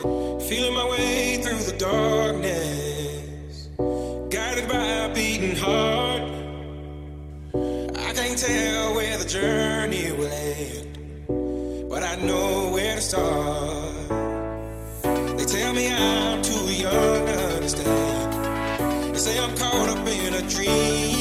Feeling my way through the darkness, guided by a beating heart. I can't tell where the journey will end, but I know where to start. They tell me I'm too young to understand. They say I'm caught up in a dream.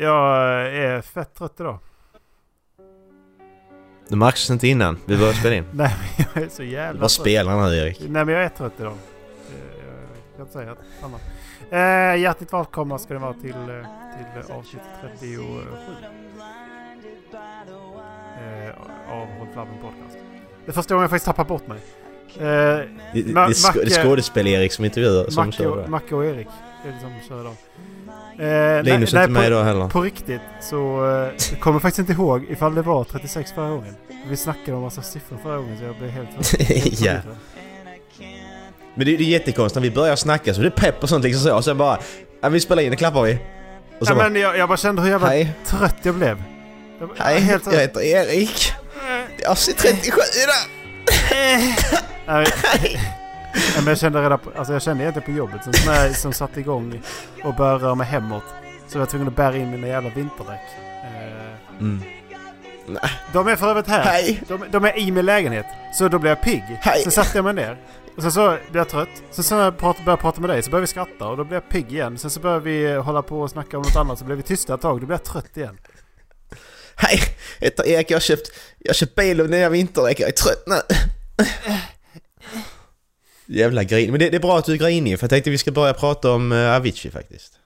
Jag är fett trött idag. Det märks inte innan vi började spela in. Nej men jag är så jävla Vad spelar nu Erik? Nej men jag är trött idag. Eh, Jag kan inte säga annat. Eh, hjärtligt välkomna ska ni vara till, eh, till avsnitt 37. Eh, av Håll Flabben Podcast. Det är första gången jag faktiskt tappar bort mig. Eh, Det, det, det, Ma- är skå- det är Macke- skådespel-Erik som intervjuar som Macke, och. Macke och Erik är det som kör idag. Eh, Linus är nej, inte med på, idag heller. På riktigt så eh, jag kommer faktiskt inte ihåg ifall det var 36 förra gången. Vi snackade om massa siffror förra gången så jag blev helt, helt Ja. Men det, det är jättekonstigt när vi börjar snacka så det är pepp och sånt liksom så och sen bara... Ja, vi spelar in, det klappar vi. Och så Nej, bara, men jag, jag bara kände hur jävla Hej, trött jag blev. Jag, hej, helt jag heter Erik. Det är avsnitt 37 idag! Nej, Nej, men jag kände redan på, alltså jag kände egentligen på jobbet som, som, jag, som satte igång och började röra mig hemåt. Så jag var tvungen att bära in mina jävla vinterdäck. Eh, Mm. de är för övrigt här. Hej! De, de är i min lägenhet. Så då blev jag pigg. Hej. Sen satte jag mig ner. Och sen så blev jag trött. Sen så när jag prat, började prata med dig så började vi skratta och då blev jag pigg igen. Sen så började vi hålla på och snacka om något annat så blev vi tysta ett tag. Då blev jag trött igen. Hej! Jag heter Erik, jag har köpt, jag har köpt bil och nya vinterdäck, jag är trött nu. Jävla grin. Men det, det är bra att du är grinig för jag tänkte vi ska börja prata om uh, Avicii faktiskt.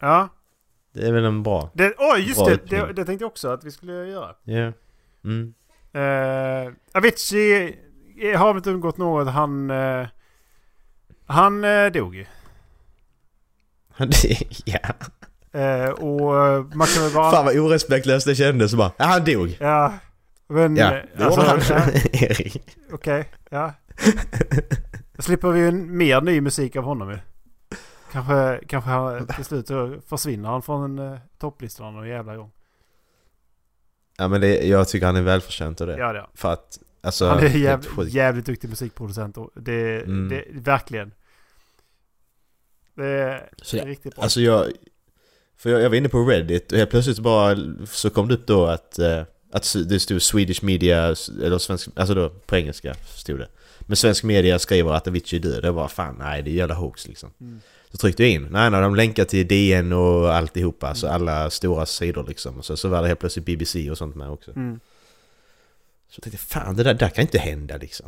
Ja. Det är väl en bra... Det, oj, just Bra det, det! Det tänkte jag också att vi skulle göra. Ja. Mm. Uh, Avicii eh, har väl inte undgått något. Han... eh, han uh, dog ju. ja. Eh, och eh, man kan väl bara... Fan vad orespektlöst det kändes bara. Ja, han dog. Ja. Men... Ja, eh, det gjorde han. ja, Erik. Okej, ja. Då slipper vi ju en mer ny musik av honom ju. Kanske, kanske han, till slut försvinner han från uh, topplistorna någon jävla gång. Ja men det, jag tycker han är välförtjänt av det. Ja, det är För att, alltså... han. är helt jävligt, duktig musikproducent. Och det, Mm. det, verkligen. Det är Så det- riktigt bra. Alltså jag... För jag, jag var inne på Reddit och helt plötsligt bara så kom det upp då att... eh, att det stod Swedish media, eller svensk, alltså då på engelska stod det. Men svensk media skriver att Avicii är död. Det var fan, nej det är jävla hoax liksom. Mm. Så tryckte jag in. Nej, nej, de länkar till DN och alltihopa. Alltså alla stora sidor liksom. Och så, så var det helt plötsligt BBC och sånt med också. Mm. Så jag tänkte, fan det där, det där kan inte hända liksom.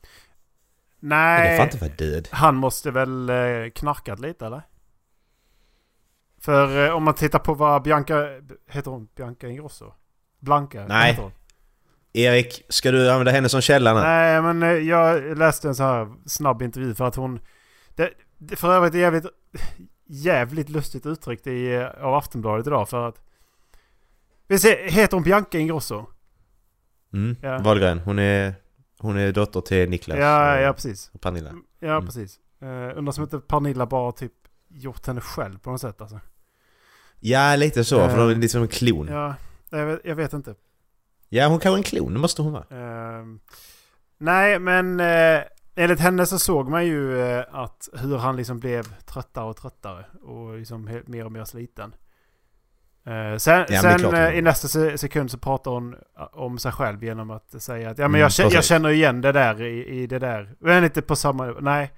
Det Nej, får inte vara död. han måste väl eh, knarkat lite eller? För eh, om man tittar på vad Bianca... Heter hon Bianca Ingrosso? Blanca? Nej. heter hon? Erik, ska du använda henne som källa nu? Nej, men eh, jag läste en så här snabb intervju för att hon... Det, det för övrigt är jävligt, jävligt lustigt uttryckt i, eh, av Aftonbladet idag för att... Vi ser, heter hon Bianca Ingrosso? Mm. Ja. Wahlgren, hon är, hon är dotter till Niklas Ja, och, ja precis. och Pernilla. Ja, Mm. precis. Uh, undrar som inte Pernilla bara typ gjort henne själv på något sätt alltså. Ja, lite så. Eh, för de är lite som en klon. Ja, jag vet, jag vet inte. Ja, hon kanske är en klon. Det måste hon vara. Ehm, nej, men uh, enligt henne så såg man ju eh, att hur han liksom blev tröttare och tröttare och liksom mer och mer sliten. Eh, sen är sen klart i nästa se- sekund så pratar hon om sig själv genom att säga att ja, men Mm, jag, kä- jag känner igen det där i, i det där. Men inte på samma... Nej.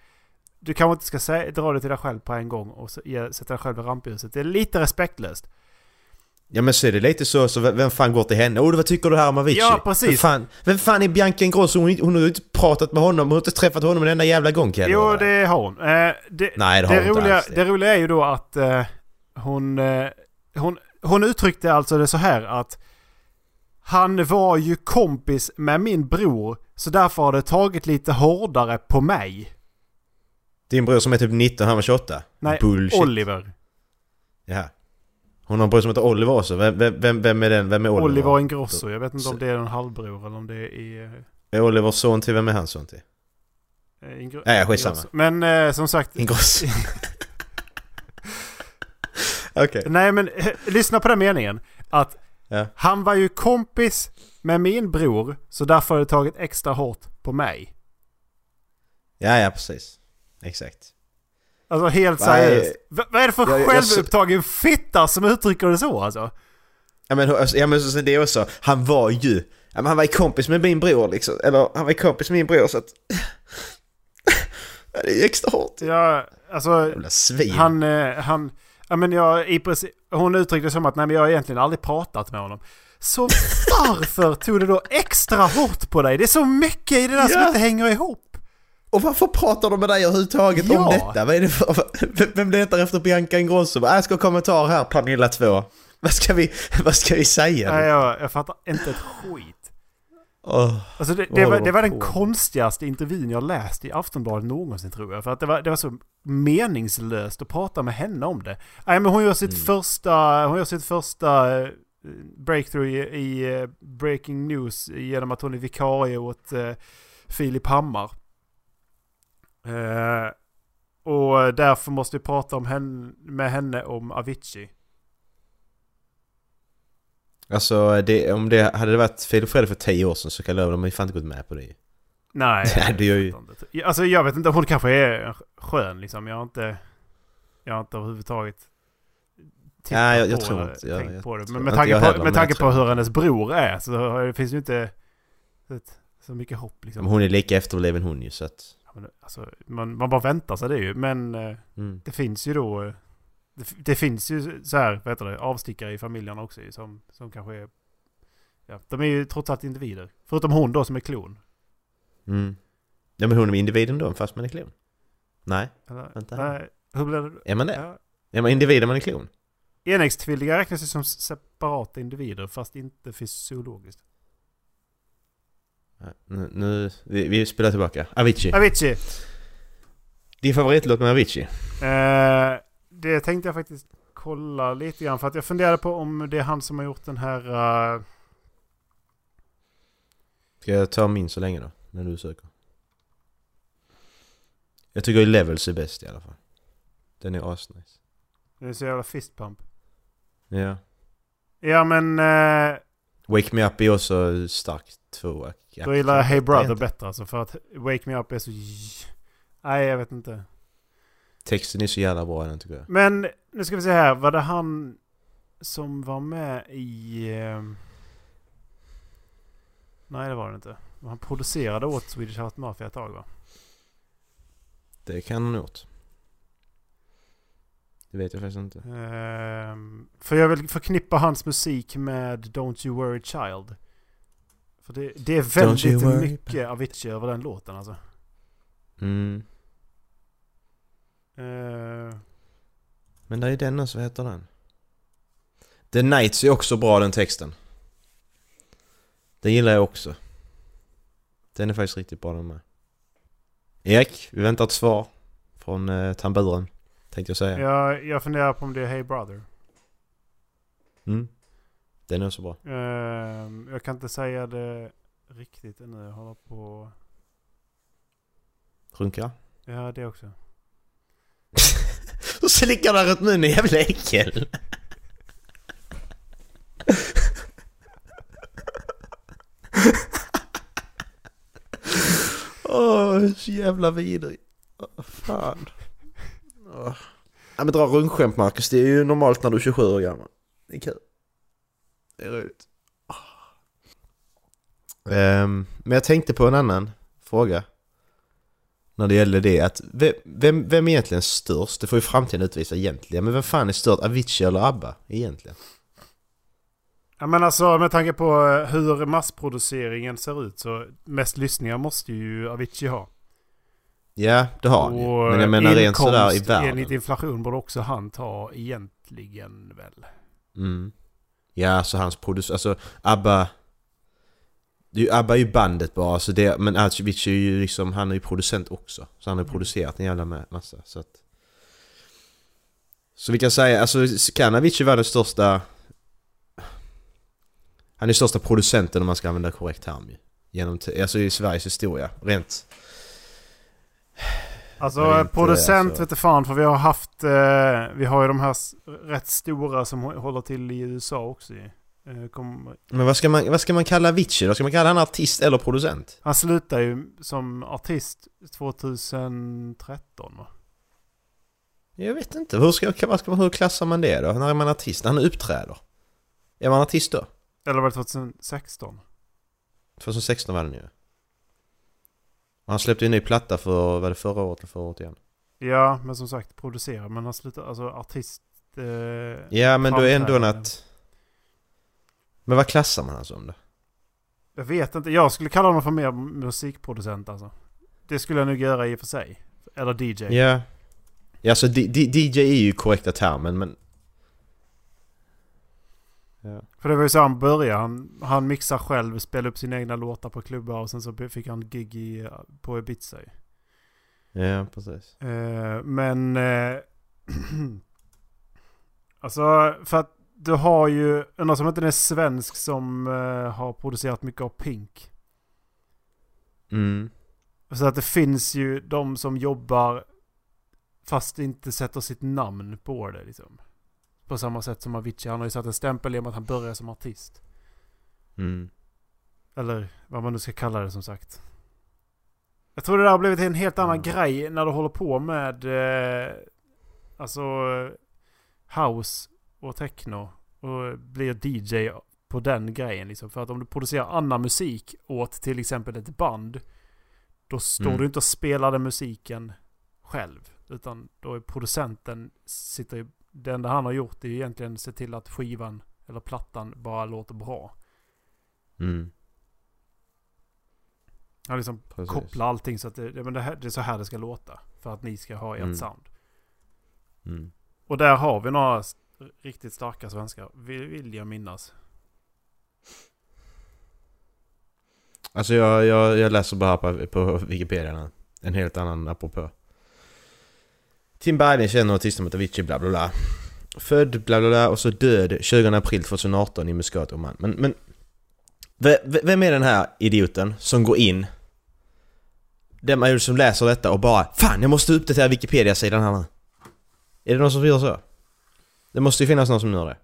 du kanske inte ska sä- dra det till dig själv på en gång och så, sätta dig själv i rampljuset. Det är lite respektlöst. Ja men så är det lite så, så vem- fan går till henne? Oh, vad tycker du här om Avicii? Ja, precis. Vem fan, vem fan är Bianca Ingrosso? Hon, hon har ju inte pratat med honom, hon har inte träffat honom en enda jävla gång jag Jo, det har hon. Eh, det, Nej, det har det, hon inte roliga, alls det. det roliga är ju då att eh, hon, eh, hon, hon uttryckte alltså det så här att han var ju kompis med min bror så därför har det tagit lite hårdare på mig. Din bror som är typ 19, han var 28? Nej, Bullshit. Oliver. Ja. Hon har en bror som heter Oliver också. Vem, vem, vem, är den? Vem är Oliver? Oliver Ingrosso. Jag vet inte om det är en halvbror eller om det är... Är Olivers son till? Vem är hans son till? eh, Ingro- Nej, skitsamma. Ingrosso. Men eh, som sagt... Ingrosso. Okej. Nej men eh, lyssna på den meningen. Att Ja. han var ju kompis med min bror så därför har det tagit extra hårt på mig. Ja, ja precis. Exakt. Alltså helt seriöst. Vad är det för Jag- jag- självupptagen fitta som uttrycker det så alltså? Ja men, alltså, ja, men så, det är också, han var ju, ja, men han var ju kompis med min bror liksom. Eller han var ju kompis med min bror så att... Ja, det är ju extra hårt. Ja, alltså Jävla svin. han, eh, han, ja men jag i princip, hon uttryckte det som att nej men jag har egentligen aldrig pratat med honom. Så varför tog det då extra hårt på dig? Det är så mycket i det där som Ja. inte hänger ihop. Och varför pratar de med dig överhuvudtaget Ja. om detta? Vad är det för... Vem- letar efter Bianca Ingrosso? Jag ska ha kommentar här, Pernilla 2. Vad ska vi, vad ska vi säga? Nej, jag, jag fattar inte ett skit. Åh. Alltså det, det, var, det var de den konstigaste intervjun jag läst i Aftonbladet någonsin tror jag. För att det var, det var så meningslöst att prata med henne om det. Nej men hon gör sitt Mm. första, hon gör sitt första eh, breakthrough i, i eh, Breaking News genom att hon är vikarie åt uh, Filip Hammar. Eh, och därför måste vi prata om henne, med henne om Avicii. Alltså, det, om det hade det varit Filip Fredrik för 10 år sedan så kan jag lova, de har ju fan inte gått med på det ju. Nej, Nej, det gör ju- jag vet inte. Alltså jag vet inte, hon kanske är skön liksom. Jag har inte, jag har inte överhuvudtaget tittat Nej, jag- jag på tror eller inte- jag- tänkt jag på det. Men med tanke, på, heller, med tanke på hur hennes bror är så har- det finns ju inte så, så mycket hopp liksom. Men hon är lika efterbliven hon ju så att... Alltså, man, man bara väntar sig det ju. Men eh, Mm. det finns ju då... eh, Det, det finns ju så här, vad heter det, avstickare i familjerna också som, som kanske är... Ja, de är ju trots allt individer. Förutom hon då som är klon. Mm. Ja men hon är individen då, fast man är klon? Nej, Eller, Vänta. nej, hur blir det? är man det? Ja. Är man individ om man är klon? Enäggstvillingar räknas ju som separata individer fast inte fysiologiskt. Nu, nu vi, vi spelar tillbaka. Avicii. Avicii! Din favoritlåt med Avicii? Eh, det tänkte jag faktiskt kolla lite grann för att jag funderade på om det är han som har gjort den här... eh, Ska jag ta min så länge då? När du söker. Jag tycker Levels är bäst i alla fall. Den är asnice. den är så jävla fistpump. Ja. Ja men eh, Wake Me Up är också starkt tvåa. då gillar jag Hey Brother bättre alltså för att Wake Me Up är så... Nej jag vet inte. Texten är så jävla bra den tycker jag. Men nu ska vi se här. Var det han som var med i... Eh... Nej det var det inte. Han producerade åt Swedish House Mafia ett tag va? Det kan han ha gjort. Det vet jag faktiskt inte. Ehm, för jag vill förknippa hans musik med Don't You Worry Child. För det, det är väldigt mycket Avicii över den låten alltså. Mm. Ehm, Men det är den också, vad heter den? The Nights är också bra den texten. Den gillar jag också. Den är faktiskt riktigt bra den med. Erik, vi väntar ett svar från eh, tamburen. Tänkte jag säga. jag, jag funderar på om det är Hey Brother. Mm. Den är också bra. Ehm, jag kan inte säga det riktigt ännu. Jag håller på... Runka. Ja det också. Så slickar där runt munnen, jävla äckel! Åh, så jävla vidrig. Åh, fan. Åh. Ja men dra rundskämt Marcus, det är ju normalt när du är 27 år gammal. Det är kul. Det är roligt. Ehm, men jag tänkte på en annan fråga. när det gällde det att vem, vem, vem är egentligen störst? Det får ju framtiden utvisa egentligen. Men vem fan är störst? Avicii eller ABBA egentligen? Ja men alltså med tanke på eh, hur massproduceringen ser ut så mest lyssningar måste ju Avicii ha. Ja, det har han ju. Men jag menar rent sådär i världen. enligt inflation borde också han ta egentligen väl. Mm. Ja, så hans producent... Alltså ABBA... Det är ju, ABBA är ju bandet bara, så det, men Avicii är ju liksom, han är ju producent också. Så han har ju producerat en jävla ma- massa. Så att... Så vi kan säga, alltså kan Avicii vara den största... Han är största producenten om man ska använda korrekt term ju. Genom, alltså i Sveriges historia, rent... Alltså inte, producent alltså- vet inte fan för vi har haft, eh, vi har ju de här rätt stora som hå- håller till i USA också ju. Eh, kom, Men vad ska man, vad ska man kalla Avicii då? Ska man kalla han artist eller producent? han slutade ju som artist 2013 va? Jag vet inte, hur, ska, vad ska man, hur klassar man det då? När är man artist? När han uppträder? Är man artist då? Eller var det 2016? 2016 var den ju. Han släppte ju en ny platta för, var det förra året eller förra året igen? Ja, men som sagt producera. Men han slutade, alltså artist... Eh, Ja men då är ändå en att... Men vad klassar man alltså om det? Jag vet inte, jag skulle kalla honom för mer musikproducent alltså. Det skulle jag nog göra i och för sig. Eller DJ. Ja. Ja alltså D- D- DJ är ju korrekta termen men... Ja. För det var ju så han började. Han, han mixar själv, spelar upp sina egna låtar på klubbar och sen så fick han gig i, på Ibiza. Ja precis. Eh, men... Eh, alltså, för att du har ju... Undrar som inte är svensk som eh, har producerat mycket av Pink. Mm. Så att det finns ju de som jobbar fast inte sätter sitt namn på det liksom. På samma sätt som Avicii. Han har ju satt en stämpel i och med att han började som artist. Mm. Eller vad man nu ska kalla det som sagt. Jag tror det där har blivit en helt annan Mm. grej när du håller på med eh, alltså house och techno och blir DJ på den grejen liksom. För att om du producerar annan musik åt till exempel ett band då står Mm. du inte och spelar den musiken själv. Utan då är producenten sitter ju, det enda han har gjort är egentligen se till att skivan eller plattan bara låter bra. Mm. Han liksom Precis. koppla allting så att det, men det, här, det är så här det ska låta. För att ni ska ha ert Mm. sound. Mm. Och där har vi några riktigt starka svenskar. Vill, vill jag minnas. Alltså jag, jag, jag läser bara på, på Wikipedia nu. En helt annan apropå. Tim Bergling känner artisten mot Avicii bla bla bla. Född bla bla bla och så död 20 april 2018 i Muscat Oman. Men, men ve- ve- vem är den här idioten som går in? Den man som läser detta och bara Fan jag måste uppdatera Wikipedia-sidan här nu. Är det någon som gör så? Det måste ju finnas någon som gör det.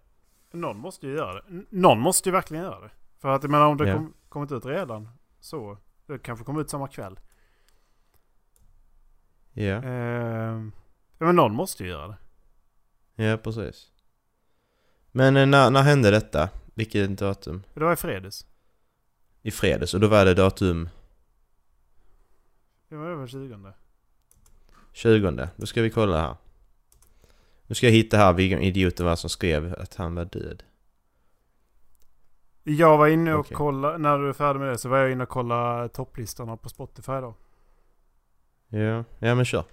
Någon måste ju göra det. Någon måste ju verkligen göra det. För att jag menar om det Ja. kom, kommit ut redan så. Det kanske kommer ut samma kväll. Ja, Eh, ja, men någon måste ju göra det. ja precis. Men eh, när, när hände detta? Vilket datum? Det var i fredags. I fredags och då var det datum Det var över 20. 20. Då ska vi kolla här. Nu ska jag hitta här vilken idioten var som skrev att han var död. Jag var inne och Okej. kollade, när du är färdig med det så var jag inne och kollade topplistorna på Spotify då. Ja, ja men kör.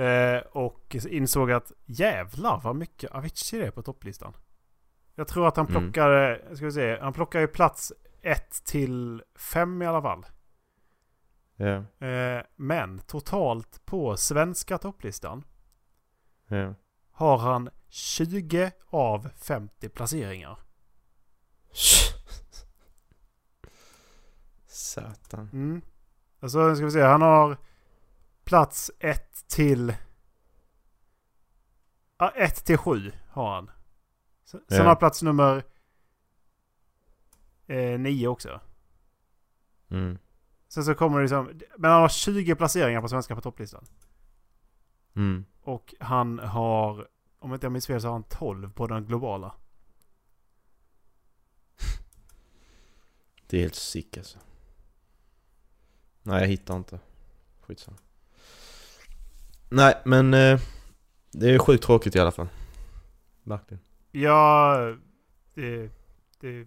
Eh, och insåg att jävlar vad mycket Avicii det är på topplistan. Jag tror att han Mm. plockade, ska vi se, han plockar ju plats 1 till 5 i alla fall. Eh, men totalt på svenska topplistan ja. har han 20 av 50 placeringar. Satan. Mm. Alltså ska vi se, han har plats 1 till... Ja, 1 till 7 har han. Sen Ja. har plats nummer 9 också. Mm. Sen så kommer det liksom... Men han har 20 placeringar på svenska på topplistan. Mm. Och han har, om inte jag minns fel så har han 12 på den globala. Det är helt sick alltså. Nej, jag hittar inte. skitsamma. Nej, men eh, det är sjukt tråkigt i alla fall. Verkligen. Ja, det, det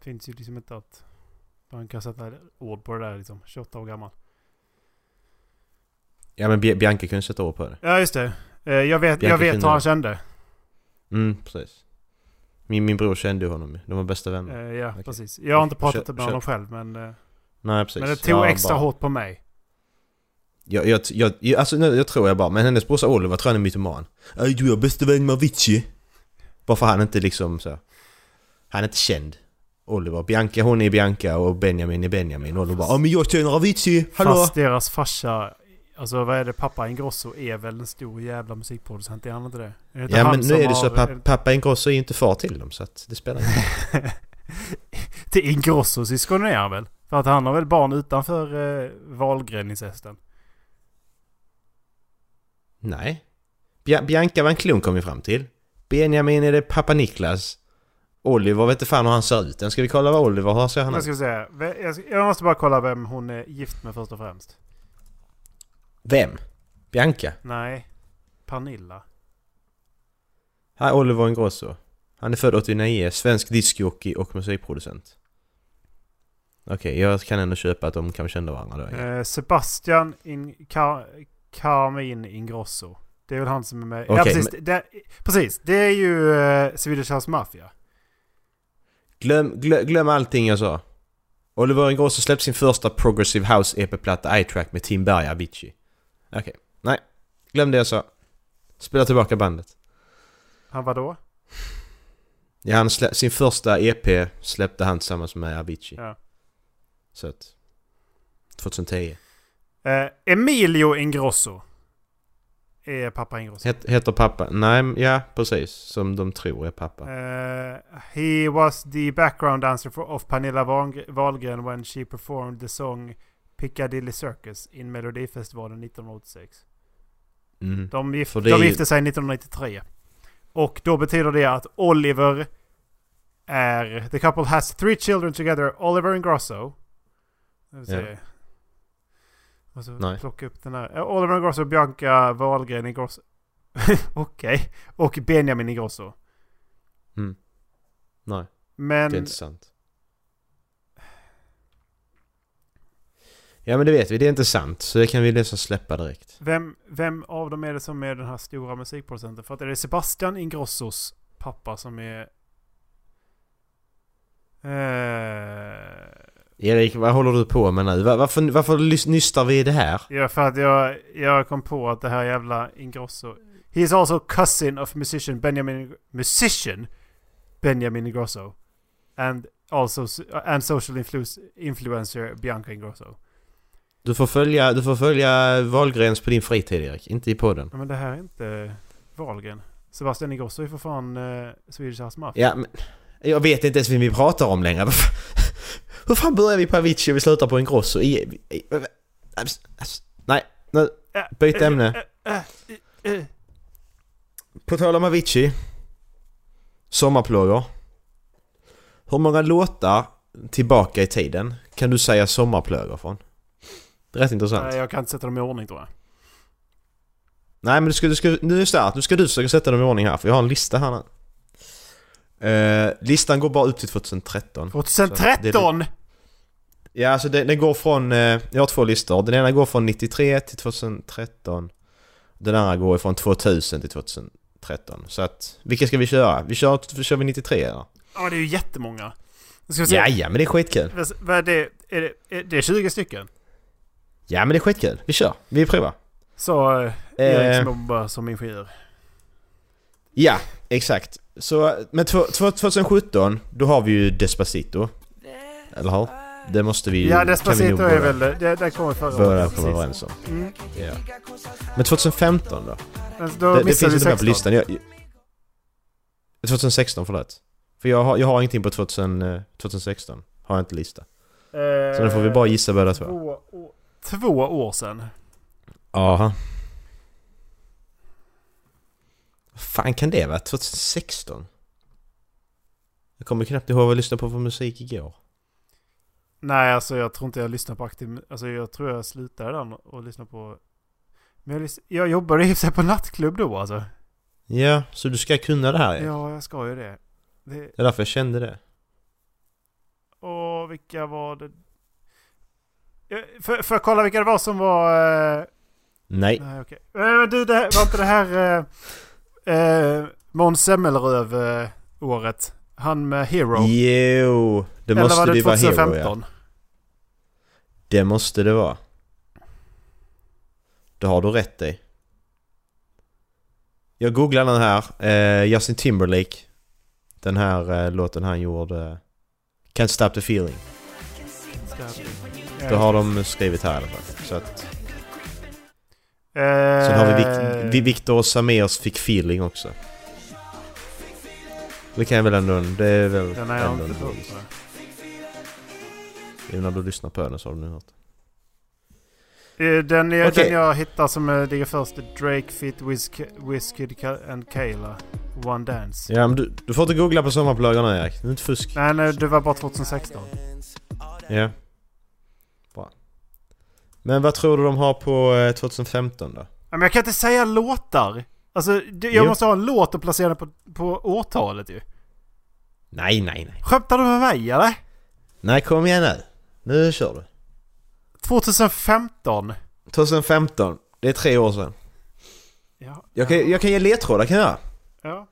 finns ju liksom inte att man kan sätta ord på det där liksom. 28 år gammal. Ja men Bi- Bianca kunde sätta ord på det. Ja, just det. Eh, Jag vet, jag vet hur han kände. Mm, precis. Min, min bror kände honom. De var bästa vänner. Eh, Ja, Okej. precis. Jag har inte pratat Kör- med honom själv men, eh, Nej precis. men det tog Jag extra bara- hårt på mig. Jag, jag, jag, jag, alltså nu, jag tror jag bara, men hennes brorsa Oliver tror jag är mytoman. Ej du är bästa vän med Avicii. Bara för han inte liksom så. Han är inte känd. Oliver. Bianca hon är Bianca och Benjamin är Benjamin. Oliver bara ja men jag känner Avicii, hallå! Fast deras farsa, alltså vad är det, pappa Ingrosso är väl en stor jävla musikproducent, är han inte det? Är det Ja han men nu som är det så har- att papp, pappa Ingrosso är ju inte far till dem så att det spelar ingen roll. Till Ingrossos syskon är han väl? För att han har väl barn utanför eh, Wahlgren-incesten? Nej. Bia, Bianca var en klon kom vi fram till. Benjamin är det pappa Niklas. Oliver vet inte fan hur han ser ut. Den ska vi kolla vad Oliver har ser han Jag ut? ska säga, jag, jag måste bara kolla vem hon är gift med först och främst. Vem? Bianca? Nej, Pernilla. Här är Oliver Ingrosso. Han är född 89, svensk discjockey och musikproducent. Okej, jag kan ändå köpa att de kan känna varandra då. Eh, Sebastian In, Car, Carmin Ingrosso. Det är väl han som är med. ja Okej, precis. Det, precis, det är ju eh, Swedish House Mafia. Glöm, glöm, glöm allting jag sa. Oliver Ingrosso släppte sin första Progressive House EP-platta iTrack med Tim Berg Avicii. Okej, nej. Glöm det jag sa. Spela tillbaka bandet. Han var då? Ja, han slä, sin första EP släppte han tillsammans med Avicii. Ja. Så att... 2010. Eh, Emilio Ingrosso. Är pappa Ingrosso. Het, heter pappa? Nej, ja precis. Som de tror är pappa. Uh, he was the background dancer for, of Pernilla Wahlgren- when she performed the song Piccadilly Circus in Melodifestivalen 1986. Mm. De, är de ju- gifte sig 1993. Och då betyder det att Oliver är... The couple has three children together. Oliver Ingrosso. Se. Och så Nej. plocka upp den här. Oliver Ingrosso, Bianca Wahlgren Ingrosso. Okej. Och Benjamin Ingrosso. Mm. Nej, Men... det är inte sant. Ja men det vet vi, det är inte sant. Så det kan vi nästan släppa direkt. Vem, vem av dem är det som är den här stora musikproducenten? För att är det Sebastian Ingrossos pappa som är... Eh, Erik, vad håller du på med nu? Var, varför, varför nystar vi i det här? ja, för att jag, jag kom på att det här jävla Ingrosso... He is also cousin of musician Benjamin... Musician? Benjamin Ingrosso. And also... And social influ- influencer Bianca Ingrosso. Du får följa, du får följa Wahlgrens på din fritid Erik, inte i podden. Ja, men det här är inte Wahlgren. Sebastian Ingrosso är för fan uh, Swedish House Mafia. Ja, men jag vet inte ens vem vi pratar om längre. Hur fan börjar vi på Avicii och vi slutar på Ingrosso? I, i, i, nej, nu, byt ämne. På tal om Avicii. Sommarplågor. Hur många låtar tillbaka i tiden kan du säga sommarplågor från? Det är rätt intressant. Nej, jag kan inte sätta dem i ordning tror jag. Nej men du ska, du ska, nu är det så här nu ska du försöka sätta dem i ordning här för jag har en lista här nu. Eh, listan går bara upp till 2013. 2013! Ja alltså den, den går från, eh, jag har två listor. Den ena går från 93 till 2013. Den andra går från 2000 till 2013. Så att, vilka ska vi köra? Vi kör, kör vi 93 eller? Ja, det är ju jättemånga. Ja, ja men det är skitkul. Vad- Vad är det? Är det, är det är 20 stycken? Ja men det är skitkul. Vi kör. Vi provar. Så eh, Erik Eh, som jobbar som ingenjör. ja, exakt. Så, men två- två- 2017, då har vi ju Despacito. Eller hur? Det måste vi ju... Ja, kan vi Despacito är väl... Det, det kommer förra året. komma precis. överens om. Mm. Ja. Men 2015 då? Men Då Det, det finns inte med på 16. listan. Jag, jag- 2016, förlåt. För jag har, jag har ingenting på 2000, eh, 2016. Har jag inte lista. Så nu får vi bara gissa båda två. Två, år- två år sedan. Aha. Vad fan kan det vara? 2016? Jag kommer knappt ihåg vad jag lyssnade på för musik igår. Nej, alltså jag tror inte jag lyssnar på aktiv Alltså jag tror jag slutade där och lyssnade på... Men jag, lys- jag jobbade i på nattklubb då alltså. Ja, så du ska kunna det här ja. Ja, jag ska ju det. det Det är därför jag kände det. och vilka var det? För, för att kolla vilka det var som var... Eh, Nej. nej, okej. Eh, men du, det, var inte det här... Eh, eh, Måns Zelmerlöw-året? Han med Hero? Jo, det Eller måste det det vara Hero ja. 2015? Det måste det vara. Det har du rätt i. Jag googlar den här. Eh, Justin Timberlake. Den här eh, låten han gjorde. Can't Stop The Feeling. Ja. Det har de skrivit här i alla fall. Så att, Eh, sen har vi, Vic- vi Victor och Samirs fick feeling också. Det kan jag väl ändå... Det är väl Den har jag inte hört. jag. Även du lyssnar på den så har du nu hört. Eh, Den, är, Okej. den jag hittar som eh, ligger först är Drake Fit Wiz- Wizkid and Kayla. One Dance. Ja men du, du får inte googla på sommarplågorna Erik. Det är inte fusk. Nej, nej, det var bara 2016. Ja. Men vad tror du de har på eh, 2015 då? Ja, Men jag kan inte säga låtar. Alltså, jag Jo. måste ha en låt och placera den på, på årtalet ju. Nej, nej, nej. Skämtar du med mig eller? Nej, kom igen nu. Nu kör du. 2015. 2015. Det är tre år sedan. Ja. Jag kan, jag kan ge ledtrådar kan jag ja.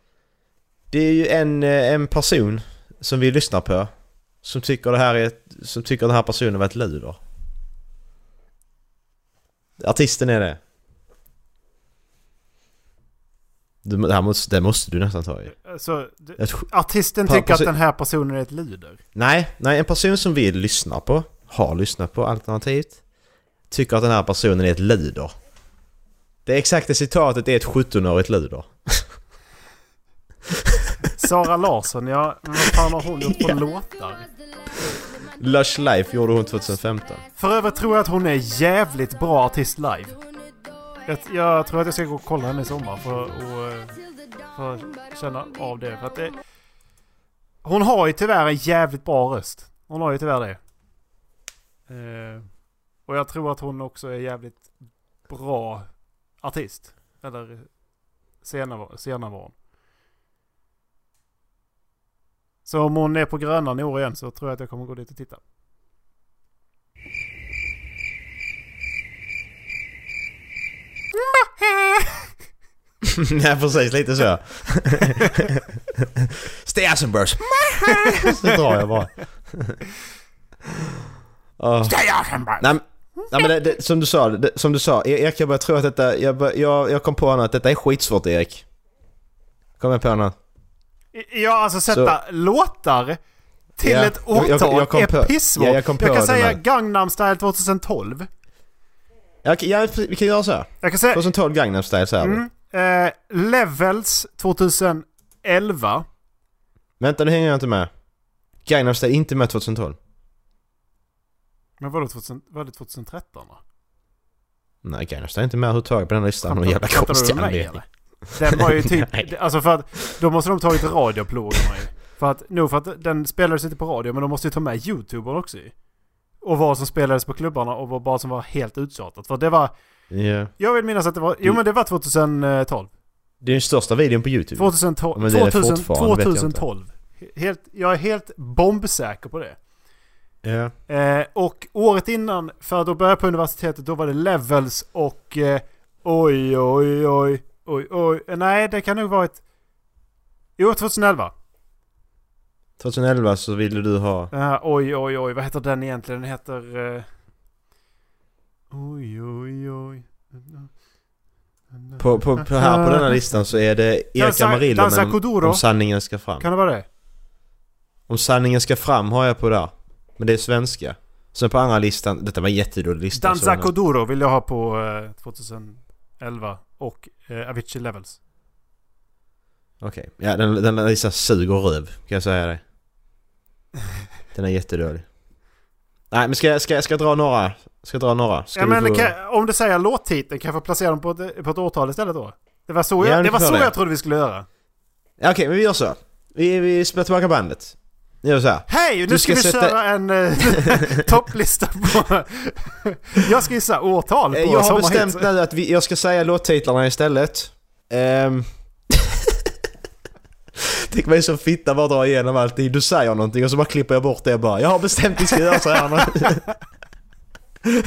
Det är ju en, eh, en person som vi lyssnar på. Som tycker det här är Som tycker den här personen var ett luder. Artisten är det. Du, det, här måste, det måste du nästan ta i. Alltså, sk- artisten tycker att den här personen är ett luder. Nej, nej, en person som vi lyssnar på, har lyssnat på alternativt, tycker att den här personen är ett luder. Det exakta citatet är ett 17-årigt luder. Sara Larsson, ja. Vad fan har hon gjort på låtar? Lush Life gjorde hon 2015. För övrigt tror jag att hon är jävligt bra artist live. Jag, jag tror att jag ska gå och kolla henne i sommar för att, eh, för att känna av det. För att det. Hon har ju tyvärr en jävligt bra röst. Hon har ju tyvärr det. Eh, och jag tror att hon också är jävligt bra artist. Eller senare, senare var hon. Så om hon är på Grönan i år igen så tror jag att jag kommer gå dit och titta. ja precis, lite så. Stersenbörs. så drar jag bara. Åh. Nej, men- nej men det, det, som du sa, det, som du sa, Erik jag börjar tro att detta, jag, bör, jag, jag kom på att detta är skitsvårt Erik. Kom jag på nu. Ja, alltså sätta låtar till Ja, ett jag- jag- årtal jag kom är pissvårt. ja, jag på kan säga. Gangnam style 2012. Ja, okej, ja, vi kan göra så. här. Jag kan säga 2012 Gangnam Style så mm, eh, Levels 2011. Vänta nu hänger jag inte med. Gangnam Style är inte med 2012. Men vadå 2000, var det 2013 då? Nej, Gangnam Style är inte med överhuvudtaget på den här listan. Någon jävla konstig anledning. Den var ju typ... Alltså för att... Då måste de tagit radioplågorna ju. För att, nog för att den spelades inte på radio, men de måste ju ta med YouTubern också ju. Och vad som spelades på klubbarna och vad bara som var helt uttjatat. För det var... Ja. Jag vill minnas att det var... Jo men det var 2012. Det är den största videon på YouTube. 2012. Men det är det 2000, fortfarande, vet jag inte. 2012. Helt, jag är helt bombsäker på det. Ja. Eh, och året innan, för då började jag på universitetet, då var det Levels och eh, oj, oj, oj, oj, oj. Eh, Nej, det kan nog vara ett... Jo, 2011. 2011 så ville du ha... Här oj, oj, oj. Vad heter den egentligen? Den heter... Eh, oj, oj, oj. På, på, på, här på denna listan så är det Erik Amarillo men Kuduro. om sanningen ska fram. Kan det vara det? Om sanningen ska fram har jag på där. Men det är svenska. Sen på andra listan, detta var en jättedålig lista. Danza Kuduro vill jag ha på eh, 2011. Och eh, Avicii Levels. Okej, ja den, den här listan suger röv kan jag säga det. Den är jättedålig. Nej men ska jag, ska, ska jag dra några? Ska jag dra några? Ska Ja, men få... kan, om du säger låttiteln, kan jag få placera dem på ett, på ett årtal istället då? Det var så, Ja, jag, det var så det. jag trodde vi skulle göra. Ja, Okej, men vi gör så. Vi, vi spelar tillbaka bandet. Jag här. Hej! Nu ska, ska vi sätta- köra en eh, topplista på... jag ska gissa årtal på Eh, Jag har bestämt nu att vi, jag ska säga låttitlarna istället. Um, Tänk mig som fitta bara dra igenom allting. Du säger någonting och så bara klipper jag bort det bara. Jag har bestämt att vi ska göra så här nu.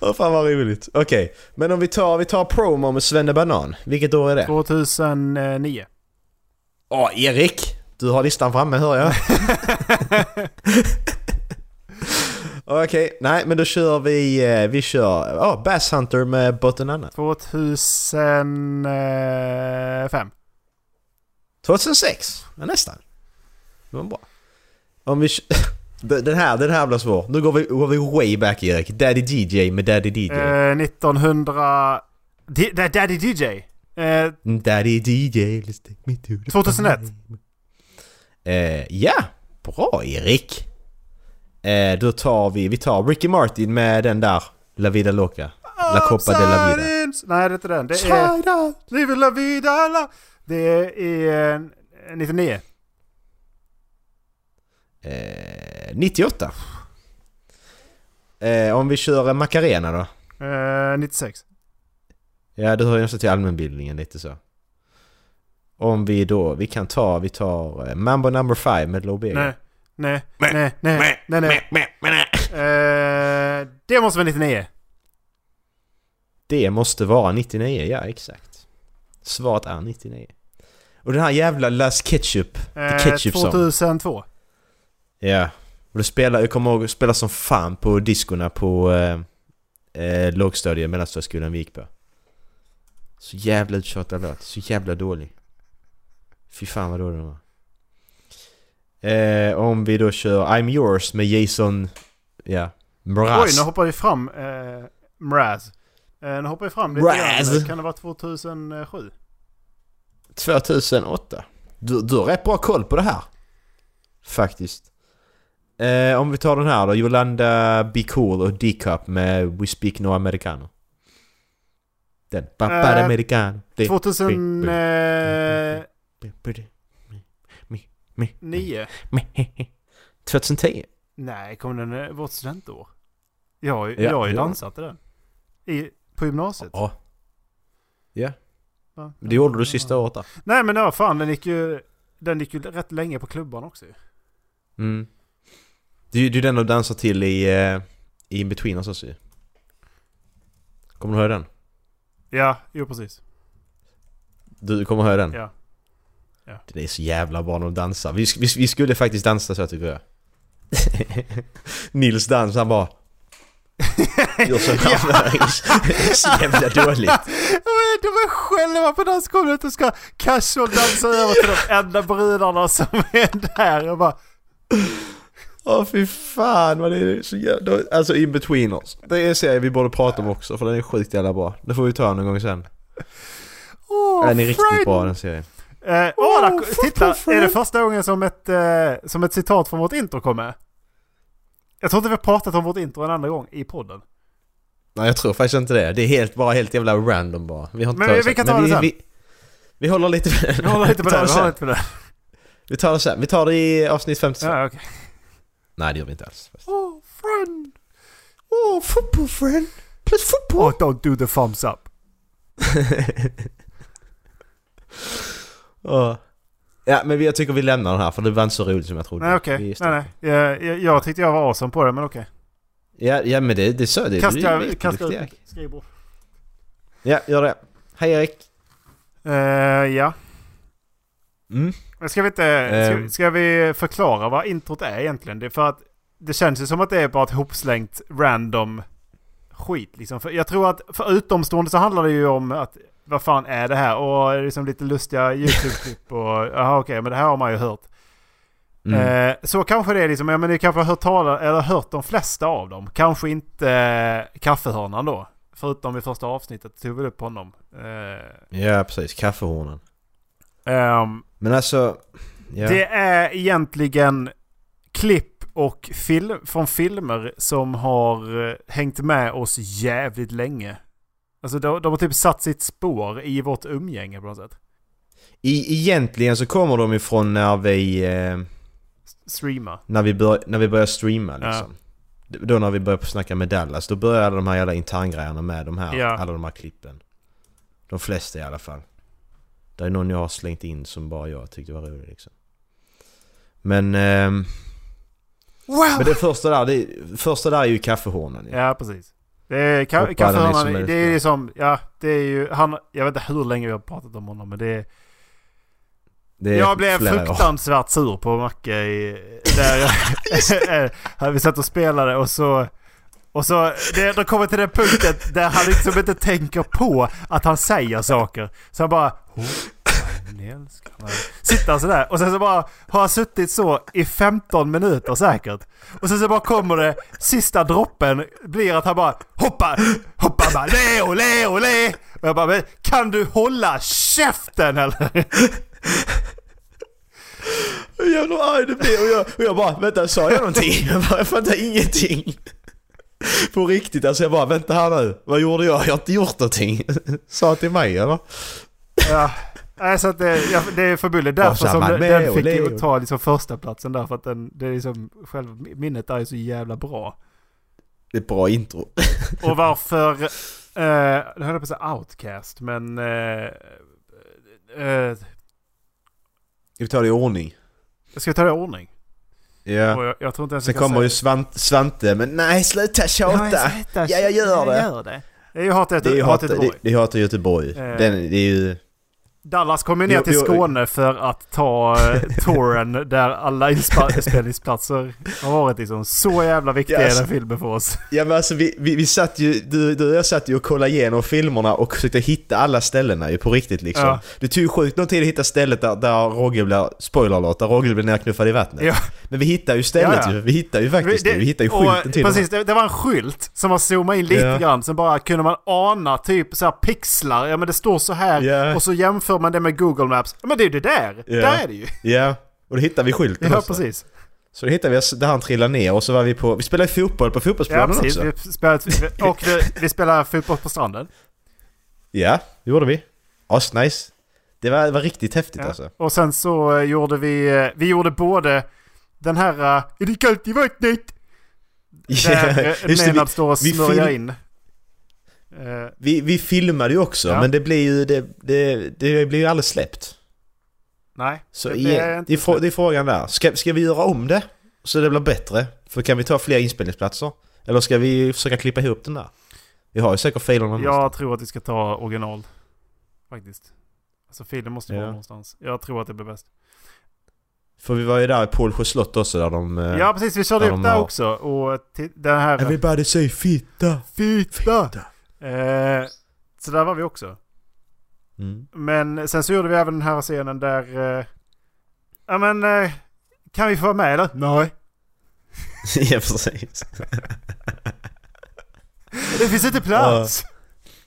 Åh fan vad roligt. Okej, men om vi tar, vi tar promo med Svenne Banan. Vilket år är det? 2009. Åh, Erik! Du har listan framme hör jag. Okej, nej men då kör vi, eh, vi kör, ja, Bass Hunter med Botten Anna. 2005. 2006, ja, nästan. Det var bra. Om vi... Den här, den här blir svår. Nu går vi, går vi way back Erik. Daddy DJ med Daddy DJ. Eh, 1900... Di- da- Daddy DJ. Eh, Daddy DJ, let's take me to the 2001. Eh, ja, bra Erik. Eh, då tar vi, vi tar Ricky Martin med den där La Vida Loca. La Copa de la Vida. Nej, det är inte den. Det är... Live la vida la... Det är eh, 99. Eh, 98. Eh, om vi kör en Macarena då? Eh, 96. Ja, det hör ju nästan till allmänbildningen lite så. Om vi då, vi kan ta, vi tar eh, Mambo number 5 med Lobega. Nej. Nej, nej, nej, nej, nej. Eh, det måste vara 99. Det måste vara 99, ja exakt. Svaret är 99. Och den här jävla Last Ketchup, The Eh, Ketchup Song. 2002. Ja. Och det spelar, jag kommer ihåg att spela som fan på diskorna på eh, eh, lågstadiet, mellanstadieskolan vi gick på. Så jävla uttjatad låt, så jävla dålig. Fy fan vad dålig den var. Eh, om vi då kör I'm yours med Jason, ja, Mraz. Oj, nu hoppar vi fram. Eh, Mraz. Eh, nu hoppar vi fram lite grann. Kan det vara 2007? 2008. Du, du har rätt bra koll på det här. Faktiskt. Eh, om vi tar den här då, Yolanda Be Cool och D-Cup med We Speak No Americano. Den. Pappa Eh, americano. Det- 2009. 2010. Nej, kommer den eh, vårt studentår? Jag, Ja, jag har ju dansat till den. I, på gymnasiet. Ja. Ja, Ja. det gjorde du sista året där. Nej men ja, fan den gick ju... Den gick ju rätt länge på klubban också ju. Mm. Det är ju den du dansar till i, uh, i In Between också ju. Kommer du ihåg den? Ja, jo precis. Du kommer ihåg den? Ja. Det är så jävla bra när de dansar. Vi, vi, vi skulle faktiskt dansa så tycker jag. Nils dans han bara... Gör så här. så jävla dåligt. De är själva på dansgolvet och ska casual dansa över till de enda brudarna som är där. Jag bara... Åh fy fan vad det är så jävla... Alltså In Betweeners. Det är en serie vi borde prata om också för den är sjukt jävla bra. Det får vi ta någon gång sen. Åh, Den är riktigt bra den serien. Eh, där, football titta! Är det första gången som ett, eh, som ett citat från vårt intro kommer? Jag tror inte vi har pratat om vårt intro en andra gång i podden. Nej jag tror faktiskt inte det. Det är helt, bara helt jävla random bara. Vi har inte Men vi- vi kan ta men det sen. Vi, vi håller lite på det. Vi håller lite på Vi det. tar Vi sen. håller lite på det. Vi tar det sen. Vi tar det i avsnitt 52. Ja, okej. Nej det gör vi inte alls. Oh, friend! Oh, football friend! Play football! Oh, don't do the thumbs up. Ja men jag tycker vi lämnar den här för det var inte så roligt som jag trodde. Nej, okej. Vi Nej, nej. Jag, jag, jag tyckte jag var awesome på det, men okej. Ja, ja men det, det är så det Kasta, du är kasta ut skrivbord. Ja, gör det. Hej Erik. Eh, ja. Mm. Men ska vi inte... Ehm. Ska, ska vi förklara vad introt är egentligen? Det är för att det känns ju som att det är bara ett hopslängt random skit liksom. För jag tror att för utomstående så handlar det ju om att vad fan är det här? Och liksom lite lustiga YouTube-klipp och jaha okej, men det här har man ju hört. Mm. Eh, så kanske det är liksom, ja men ni kanske har hört, tala, eller hört de flesta av dem. Kanske inte eh, kaffehörnan då. Förutom i första avsnittet tog vi upp honom. Eh, Ja precis, kaffehornen. ehm, Men alltså... Ja. Det är egentligen klipp och film från filmer som har eh, hängt med oss jävligt länge. Alltså de, de har typ satt sitt spår i vårt umgänge på något sätt. I, egentligen så kommer de ifrån när vi... Eh, Streama. när, vi bör, när vi börjar streama liksom. Då när vi började snacka med Dallas, då började de här jävla interngrejerna med de här, Ja. alla de här klippen. De flesta i alla fall. Det är någon jag har slängt in som bara jag tyckte var rolig liksom. Men... ehm, Wow! men det första där, det, första där är ju kaffehornen ja. Ja, precis. Det är ka- Hoppa kaffehörnan, den i som det är ju som, ja, det är ju, han, jag vet inte hur länge vi har pratat om honom men det är, jag blev flera år. fruktansvärt sur på Macke i, där, vi satt och spelade och så, och så, det, då kommer till den punkten där han liksom inte tänker på att han säger saker. Så han bara, mig. Sitter han sådär och sen så bara har han suttit så i 15 minuter säkert. Och sen så bara kommer det, sista droppen blir att han bara hoppa, hoppa bara le och le och le. Och jag bara, men kan du hålla käften eller? Hur jävla arg du blir och jag, och jag bara vänta sa jag någonting? Jag bara jag fattar ingenting. På riktigt alltså jag bara vänta här nu. Vad gjorde jag? Jag har inte gjort någonting. Sa till mig eller? Ja. Nej, så att det, ja, det är förbundet därför som den, den fick ju ta liksom första platsen där för att den, det är liksom, själva minnet är ju så jävla bra. Det är ett bra intro. Och varför, eh, det höll jag på att säga outcast, men eh, eh, Ska vi ta det i ordning? ska vi ta det i ordning? Ja. Jag, jag tror inte ens Sen jag kommer säga- ju Svante, Svante men nej sluta tjata! Ja, Ja, jag gör det. gör det. Det är ju Hat Det är ju Hat hat, det, Göteborg. det är hat i Göteborg. Eh. Den, det är ju... Dallas kom ju ner till. Skåne för att ta eh, touren där alla inspelningsplatser har varit liksom. Så jävla viktiga Ja, är alltså- den filmen för oss. Ja men alltså vi, vi, vi satt ju, du, du och jag satt ju och kollade igenom filmerna och försökte hitta alla ställena ju på riktigt liksom. Ja. Det tog ju sjukt lång tid att hitta stället där, där Roger blir, spoiler alert, där Roger blir nerknuffad i vattnet. Ja. Men vi hittar ju stället Ja, ju, vi hittar ju faktiskt det, vi hittar ju skylten till Precis, det, det var en skylt som man zoomade in lite Ja. grann. Sen bara kunde man ana typ så här pixlar. Ja men det står så här. Och så jämför man det med Google Maps. Ja men det är ju det där. Ja. Där är det ju. Ja, och då hittade vi skylten Ja också. precis. Så då hittade vi där han trillade ner och så var vi på, vi spelade fotboll på Ja fotbollsplanen precis. också. Vi spelade, och vi, vi spelade fotboll på stranden. Ja, det gjorde vi. Asnice. Det var, det var riktigt häftigt Ja. alltså. Och sen så eh, gjorde vi, eh, vi gjorde både den här uh, Är det kallt i vattnet? Där eh, Just Nenad vi, står och smörjer in. Eh, vi, vi filmade ju också Ja. men det blir ju, det, det, det blir ju aldrig släppt. nej. Så det, är inte det, är frågan där. Ska, ska vi göra om det? Så det blir bättre? För kan vi ta fler inspelningsplatser? Eller ska vi försöka klippa ihop den där? Vi har ju säkert filerna någonstans. Jag tror att vi ska ta original. Faktiskt. Alltså filen måste vara Ja. någonstans. Jag tror att det blir bäst. För vi var ju där i Pålsjö slott också där de... eh, Ja precis, vi körde upp där har- också. Och den här... Everybody say fitta! Fitta! Eh, så där var vi också. Mm. Men sen så gjorde vi även den här scenen där... Eh, ja men... Eh, kan vi få vara med eller? Nej. ja precis. Det finns inte plats!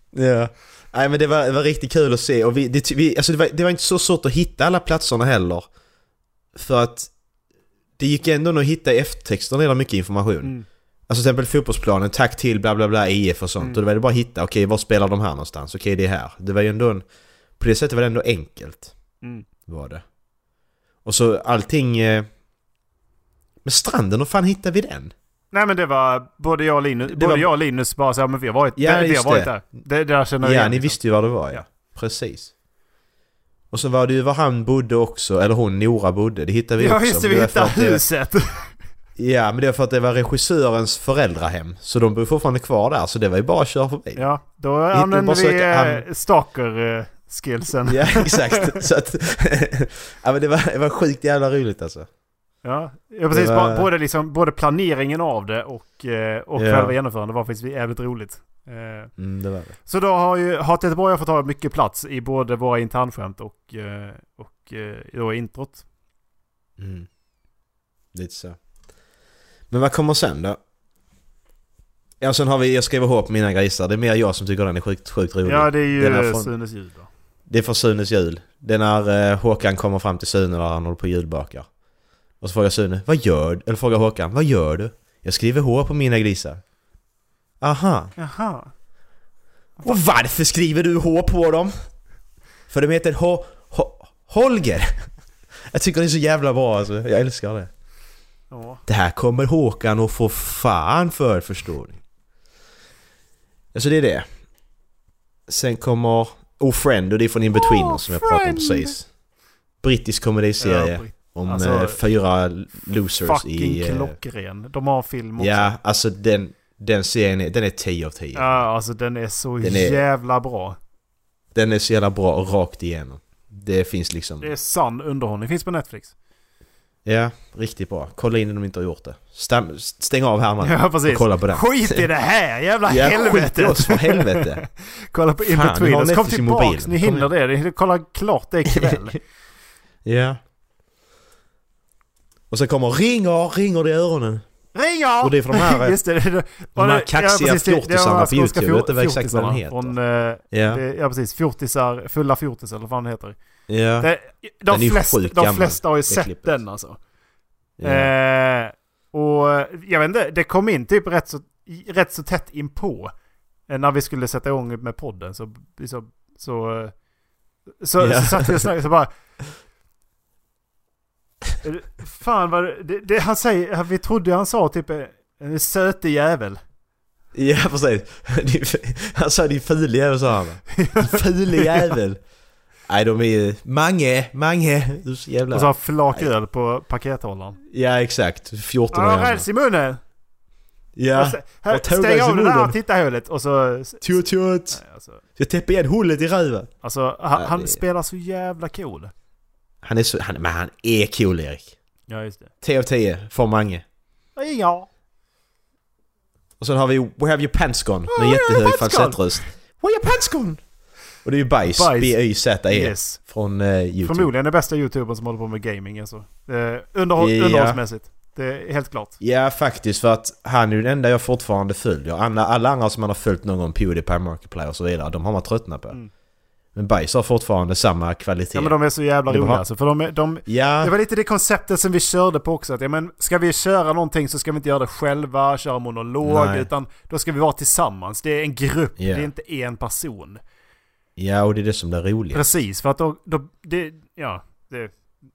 Ja. Nej men det var, det var riktigt kul att se och vi, det, vi, alltså det, var, det var inte så svårt att hitta alla platserna heller. För att det gick ändå att hitta i eftertexterna mycket information. Mm. Alltså till exempel fotbollsplanen, tack till bla bla bla IF och sånt. Mm. Och då var det bara att hitta, okej var spelar de här någonstans? Okej det är här. Det var ju ändå en... På det sättet var det ändå enkelt. Mm. Var det. Och så allting... Eh, men stranden, hur fan hittade vi den? Nej men det var både jag och Linus, Det både var- jag och Linus bara så här, men vi har varit, Ja, vi har varit det. där. Det, det där känner jag Ja, igen, ni liksom. visste ju var det var ja. Ja. Precis. Och så var det ju var han bodde också, eller hon Nora bodde. Det hittade vi Ja också. just det, vi hittade huset. Ja, men det var för att det var regissörens föräldrahem. Så de bor fortfarande kvar där, så det var ju bara att köra förbi. Ja, då använder vi söka- eh, stalker skillsen. Ja, exakt. så att... ja, men det var, det var sjukt jävla roligt alltså. Ja, ja precis. Var- Både, liksom, både planeringen av det och, eh, och Ja. själva genomförandet var faktiskt jävligt roligt. Eh, Mm, det var det. Så då har ju Hat Göteborg har fått ta mycket plats i både våra internskämt och, och då introt. Mm. Lite så. Men vad kommer sen då? Ja, sen har vi, jag skrev ihop mina grisar. Det är mer jag som tycker den är sjukt, sjukt rolig. Ja, det är ju Den är från- Sunes jul då. Det är för Sunes jul. Det är när eh, Håkan kommer fram till Sune där han håller på och julbakar. Och så frågar Sune, vad gör du? Eller frågar Håkan, vad gör du? Jag skriver H på mina grisar. Aha. Jaha. Och varför skriver du H på dem? För de heter H... H... Holger! Jag tycker det är så jävla bra alltså. Jag älskar det. Ja. Det här kommer Håkan att få fan för förstår ni. Alltså det är det. Sen kommer Oh Friend och det är från In-Betweeners Oh, som jag pratade om precis. Brittisk komediserie Ja, om Alltså, eh, fyra losers Fucking i... eh, klockren. De har film också. Ja, alltså den, den serien är, den är 10 av 10. Ja, alltså den är så Den är- jävla bra. Den är så jävla bra och rakt igenom. Det finns liksom... Det är sann underhållning. Finns på Netflix. Ja, riktigt bra. Kolla in om de inte har gjort det. Stäm, stäng av här man. Ja, precis. Och kolla på den. Skit i det här jävla Ja, skit i helvetet! oss för helvete. Kolla på In-Betweeners. Kom tillbaks, ni hinner det. Kolla klart det ikväll. ja. Och sen kommer ringer, ringer det i öronen. Ringa! Och det är från de här- Just det, det, de här det- kaxiga fjortisarna på YouTube. Jag vet inte exakt vad den heter. Från, eh, Ja. det, ja precis, fjortisar, fulla fjortisar eller vad den heter. Ja. Det, de, sjukt de flesta har ju sett klippet. den alltså. ja. Eh, och jag vet inte, det kom in typ rätt så, rätt så tätt in på eh, När vi skulle sätta igång med podden så... Så, så, så, Ja. så satt vi och snackade så bara... Fan vad det, det, han säger, vi trodde han sa typ eh, en söte jävel. Ja precis. Han sa din fule jävel sa han? Din fule jävel. Nej de är ju... Mange, Mange. Du så jävla... Och så har flak öl på pakethållaren. Ja exakt. 14 år Han har räls i munnen! Ja. här, Stäng av det där tittarhålet och så... Tjut. Nej, alltså, Jag täpper igen hålet i röven. alltså han, Ja, han spelar så jävla cool. Han är så... Han, men han är cool Erik. Ja just det. 10 av 10 för Mange. Ja. Och sen har vi Where have your pants gone? Med your jättehög falsettröst. Where your pants gone? Och det är ju Bajs. Bajs. B-Y-Z-E. Yes. Från eh, YouTube. Förmodligen den bästa youtubern som håller på med gaming alltså. Eh, underhåll, Ja. Underhållsmässigt. Det är helt klart. Ja, faktiskt för att han är ju den enda jag fortfarande följer. Alla, alla andra som man har följt någon gång, Pewdiepie, Markiplier och så vidare, de har man tröttnat på. Mm. Men Bajs har fortfarande samma kvalitet. Ja men de är så jävla roliga alltså. För de, de, Ja, det var lite det konceptet som vi körde på också. Att, ja, men ska vi köra någonting så ska vi inte göra det själva, köra monolog. Nej. Utan då ska vi vara tillsammans. Det är en grupp, Ja. det är inte en person. Ja, och det är det som är roligt. Precis, för att då, då det, ja, det,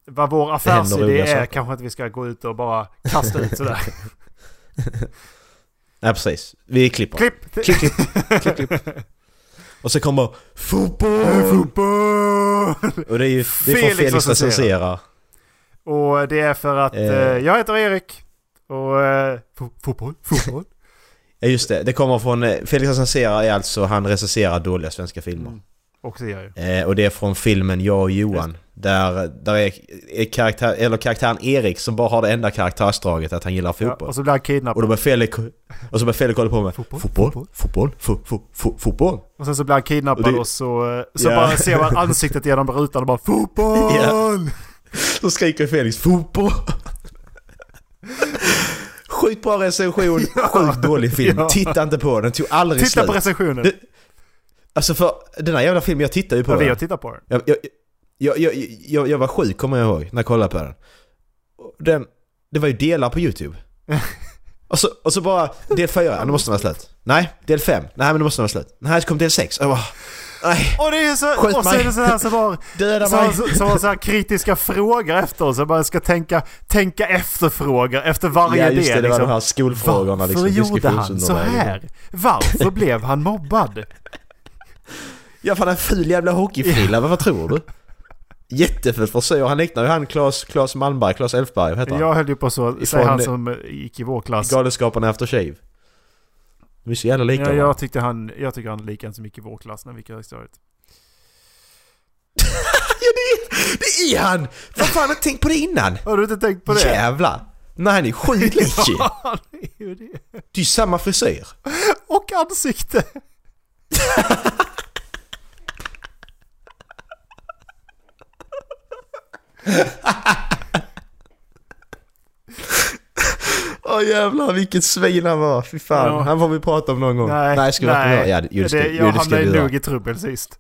vad vår affärsidé är saker. kanske att vi ska gå ut och bara kasta ut sådär. Ja, precis. Vi klipper. Klipp! Klipp, klipp, klipp, klipp. Och så kommer fotboll! Fotboll! Och det är ju det är Felix Felix recenserar. Och det är för att Eh. eh, jag heter Erik. Och eh, fo- fotboll, fotboll. Ja just det, det kommer från... eh, Felix recenserar är alltså, han recenserar dåliga svenska filmer. Mm. Och det gör ju. Eh, och det är från filmen Jag och Johan. Där, där är, är karaktär, eller karaktären Erik som bara har det enda karaktärsdraget att han gillar Ja, fotboll. och så blir han och kidnappad. då börjar Felix, och så börjar Felix hålla på med Fotboll, fotboll, fotboll. fotboll, fo, fo, fo, fotboll. Och sen så blir han kidnappad och, Och det- så, eh, så Ja. bara ser man ansiktet genom rutan och bara FOTBOLL! Ja. Så skriker Felix fotboll. Sjukt bra recension, sjukt dålig film. Ja. Titta inte på den, tog aldrig Titta slut. på recensionen. Det- Alltså för den här jävla filmen, jag tittar ju på Ja, den. har tittat på den. Jag, jag, jag, jag, jag, jag var sjuk kommer jag ihåg när jag kollade på den. Den det var ju delar på YouTube. Och så, och så bara, del 4, ja, då måste den vara slut. Nej, del 5, nej men då måste den vara slut. Nej, så kom del 6. Jag bara, nej, Och det är så, Skjut och så är det så här bara, döda så, mig. så, så, så, så här kritiska frågor efter. Så man ska tänka, tänka efter-frågor efter varje Ja just det, del. det var liksom. de här skolfrågorna. Varför liksom, gjorde han så här? Varför blev han mobbad? Ja fan en ful jävla hockeyfrilla, vad tror du? Jätteful frisyr, han liknar ju han Claes, Claes Malmberg, Claes Elfberg, heter han? Jag höll ju på så, säger han som gick i vår klass. Galenskaparna After Shave. De är så jävla lika Ja, jag, tyckte han, jag tycker han är lik en som gick i vår klass när vi gick i högstadiet. Ja det är, det är han! Vad fan, har tänkt på det innan? Har du inte tänkt på det? Jävlar! Nej han är sjukt lik ju. Ja, han är ju det. Det är ju samma frisyr. Och ansikte! Åh jävlar vilket svin han var, fy fan. Ja. Han får vi prata om någon gång. Nej, nej ska vi nej. inte Ja, det det, jag det ska hamnade nog i trubbel sist.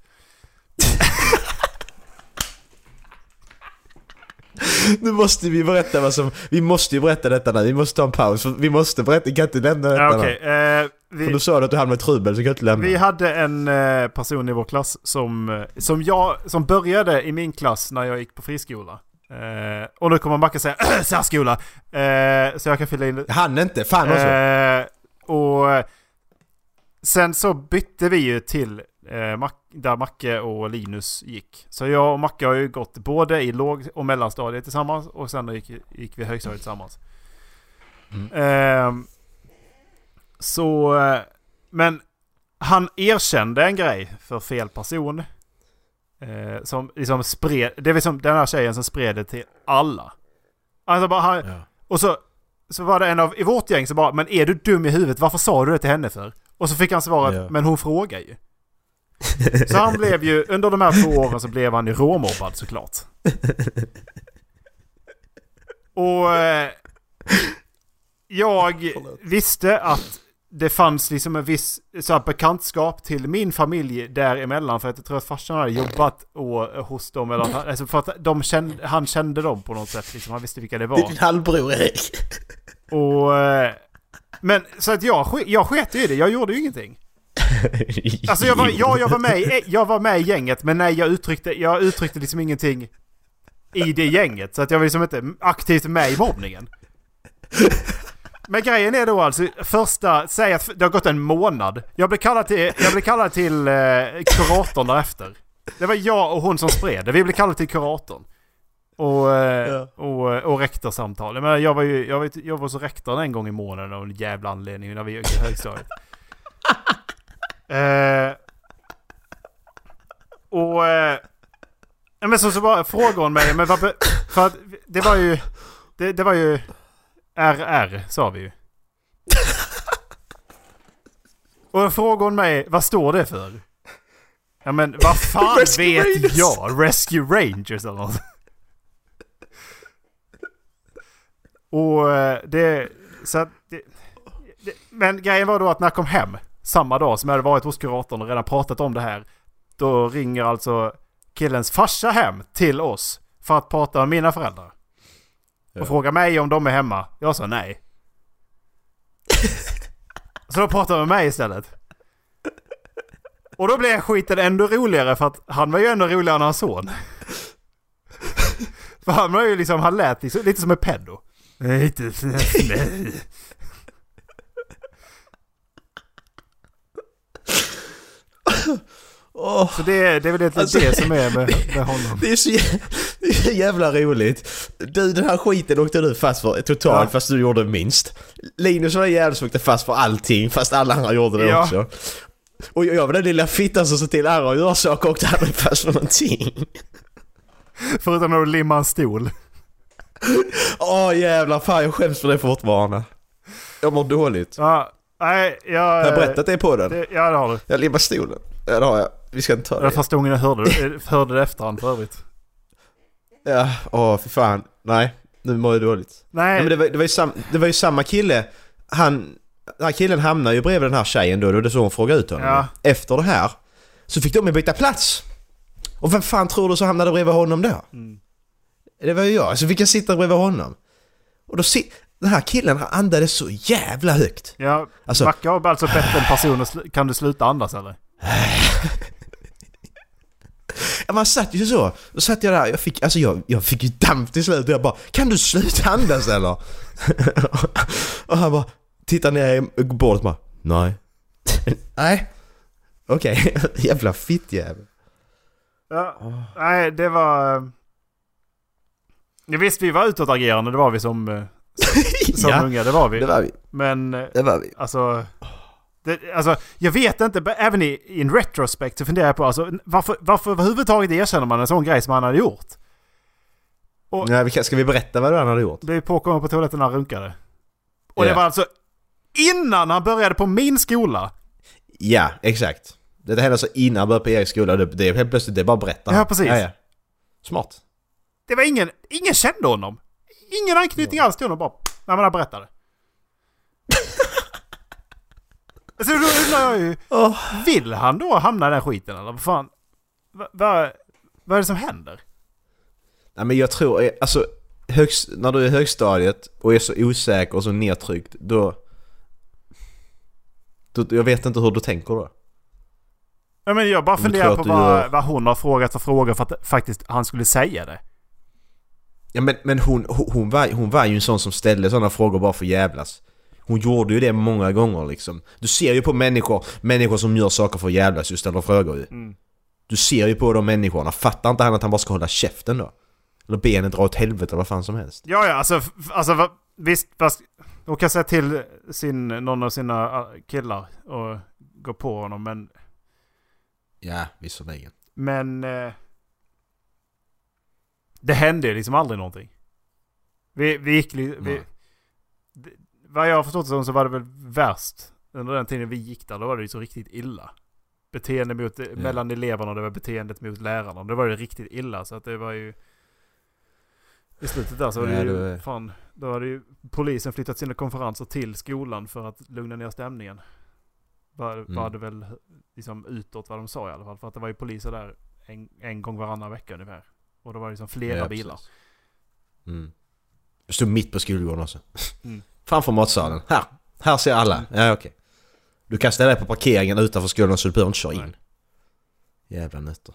Nu måste vi berätta vad som... Vi måste ju berätta detta nu. Vi måste ta en paus. Vi måste berätta. Vi kan inte lämna detta Ja, nu. okej. Eh, För vi, du sa att du hamnade i trubbel så kan jag inte lämna. vi hade en eh, person i vår klass som, eh, som, jag, som började i min klass när jag gick på friskola. Eh, och nu kommer Macke säga särskola. Så jag kan fylla in hann inte. Fan också. Och sen så bytte vi ju till där Macke och Linus gick. Så jag och Macke har ju gått både i låg och mellanstadiet tillsammans och sen gick, gick vi högstadiet tillsammans. Eh, så, eh, men han erkände en grej för fel person. Eh, som liksom spred, det är liksom den här tjejen som spred det till alla. Alltså bara han, Ja. och så, så var det en av i vårt gäng som bara Men är du dum i huvudet? Varför sa du det till henne för? Och så fick han svaret Ja. Men hon frågar ju. Så han blev ju, under de här två åren så blev han ju råmobbad såklart. Och eh, jag visste att det fanns liksom en viss så här, bekantskap till min familj däremellan. För att jag tror att farsan hade jobbat och, hos dem. Eller att alltså för att de kände, han kände dem på något sätt. Liksom. Han visste vilka det var. Det är din halvbror Erik. Och... eh, Men så att jag, jag sket i det. Jag gjorde ju ingenting. Alltså jag var, ja, jag var, med i, jag var med i gänget men nej jag uttryckte, jag uttryckte liksom ingenting i det gänget. Så att jag var liksom inte aktivt med i mobbningen. Men grejen är då alltså första, säg att det har gått en månad. Jag blev kallad till, jag blev kallad till eh, kuratorn därefter. Det var jag och hon som spred det. Vi blev kallade till kuratorn. Och, eh, och, och rektorsamtal. Jag, menar, jag var ju jag var, jag var så rektorn en gång i månaden av en jävla anledning när vi gick i högstadiet. Eh, och... Eh, men så, så bara frågade hon mig, men be- För att det var ju... Det, det var ju... RR sa vi ju. Och då frågade hon mig, vad står det för? Ja men vad fan vet Rangers. jag? Rescue Rangers eller något. Och eh, det... Så att det, det, men grejen var då att när jag kom hem samma dag som jag hade varit hos kuratorn och redan pratat om det här. Då ringer alltså killens farsa hem till oss för att prata med mina föräldrar. Ja. Och frågar mig om de är hemma. Jag sa nej. Så då pratade med mig istället. Och då blev skiten ändå roligare för att han var ju ändå roligare än hans son. För han var ju liksom, han lät liksom, lite som en pedo. Nej, inte nej. Åh, Så det, det är väl lite Alltså- det som är med, med honom. det, är så, jä- det är så jävla roligt. Du, den här skiten åkte du fast för totalt Ja. fast du gjorde minst. Linus var jävligt som åkte fast för allting fast alla andra gjorde det Ja. också. Och jag var den lilla fittan som såg till andra att göra saker och åkte aldrig fast för någonting. Förutom du limmar en stol. Åh jävlar, fan jag skäms för det fortfarande. Jag mår dåligt. Ja, nej, jag... Har jag berättat det på den? Det, ja, det har du. Jag limmar stolen. Ja det har jag. Vi ska inte ta Det var det. första gången jag hörde det, hörde det efterhand för övrigt. Ja, åh för fan. Nej, nu mår jag dåligt. Nej, Ja, men det, var, det, var ju sam, det var ju samma kille. Han, den här killen hamnade ju bredvid den här tjejen då. Är det så hon frågade ut honom. Ja. Efter det här så fick de ju byta plats. Och vem fan tror du så hamnade bredvid honom då? Mm. Det var ju jag. Så fick jag sitta bredvid honom. Och då si, den här killen han andades så jävla högt. ja, Alltså- Macke har alltså bett en person att Kan du sluta andas eller? Ja, man satt ju så. Då satt jag där, jag fick, alltså jag, jag fick ju damp till slut och jag bara Kan du sluta andas eller? och han bara tittar ner i bordet och bara Nej. Nej. Okej, jävla fittjävel. Ja, nej det var... eh, Ja, visst, vi var utåtagerande, det var vi som, eh, som ja, unga, det var vi. det var vi. Men Det var vi. alltså... Det, alltså, jag vet inte, även i in retrospect så funderar jag på alltså, varför, varför överhuvudtaget erkänner man en sån grej som han hade gjort? Ja, vi kan, ska vi berätta vad han hade gjort? Blev påkommen på toaletten när han runkade. Och det Ja. var alltså innan han började på min skola. Ja, exakt. Det hände alltså innan han började på Eriks skola. Det, det helt plötsligt, det är bara att berätta. Ja, precis. Ja, ja. Smart. Det var ingen, ingen kände honom. Ingen anknytning alls till honom, bara när man berättade. Så då undrar jag ju, Åh. vill han då hamna i den skiten eller vad fan? Va, va, vad är det som händer? Nej men jag tror, eh, alltså högst, när du är i högstadiet och är så osäker och så nedtryckt, då... då jag vet inte hur du tänker då. Ja, men jag bara funderar på vad, vad hon har frågat för frågor för att faktiskt han skulle säga det. Ja men, men hon, hon, hon, var, hon var ju en sån som ställde sådana frågor bara för jävlas. Hon gjorde ju det många gånger liksom. Du ser ju på människor, människor som gör saker för att jävlas just ställer frågor ju. Mm. Du ser ju på de människorna. Fattar inte han att han bara ska hålla käften då? Eller benet dra åt helvete eller vad fan som helst. Ja, ja, alltså, alltså visst, fast hon kan säga till sin, någon av sina äh, killar och gå på honom, men... Ja, visserligen. Men... Eh, det hände liksom aldrig någonting. Vi, vi gick li, vi, det, Vad jag har förstått det så var det väl värst under den tiden vi gick där. Då var det ju så riktigt illa. Beteende mot, mellan eleverna och det var beteendet mot lärarna. Det var ju riktigt illa så att det var ju... I slutet där så var det ju... det var- Fan, då hade ju polisen flyttat sina konferenser till skolan för att lugna ner stämningen. Var, Mm. var det väl liksom utåt vad de sa i alla fall. För att det var ju poliser där en, en gång varannan vecka ungefär. Och det var liksom flera Ja, bilar. Mm. Du stod mitt på skolgården också. Mm. Framför matsalen. Här! Här ser alla. Ja, okej. Du kan ställa dig på parkeringen utanför skolan så du behöver inte köra in. Nej. Jävla nötter.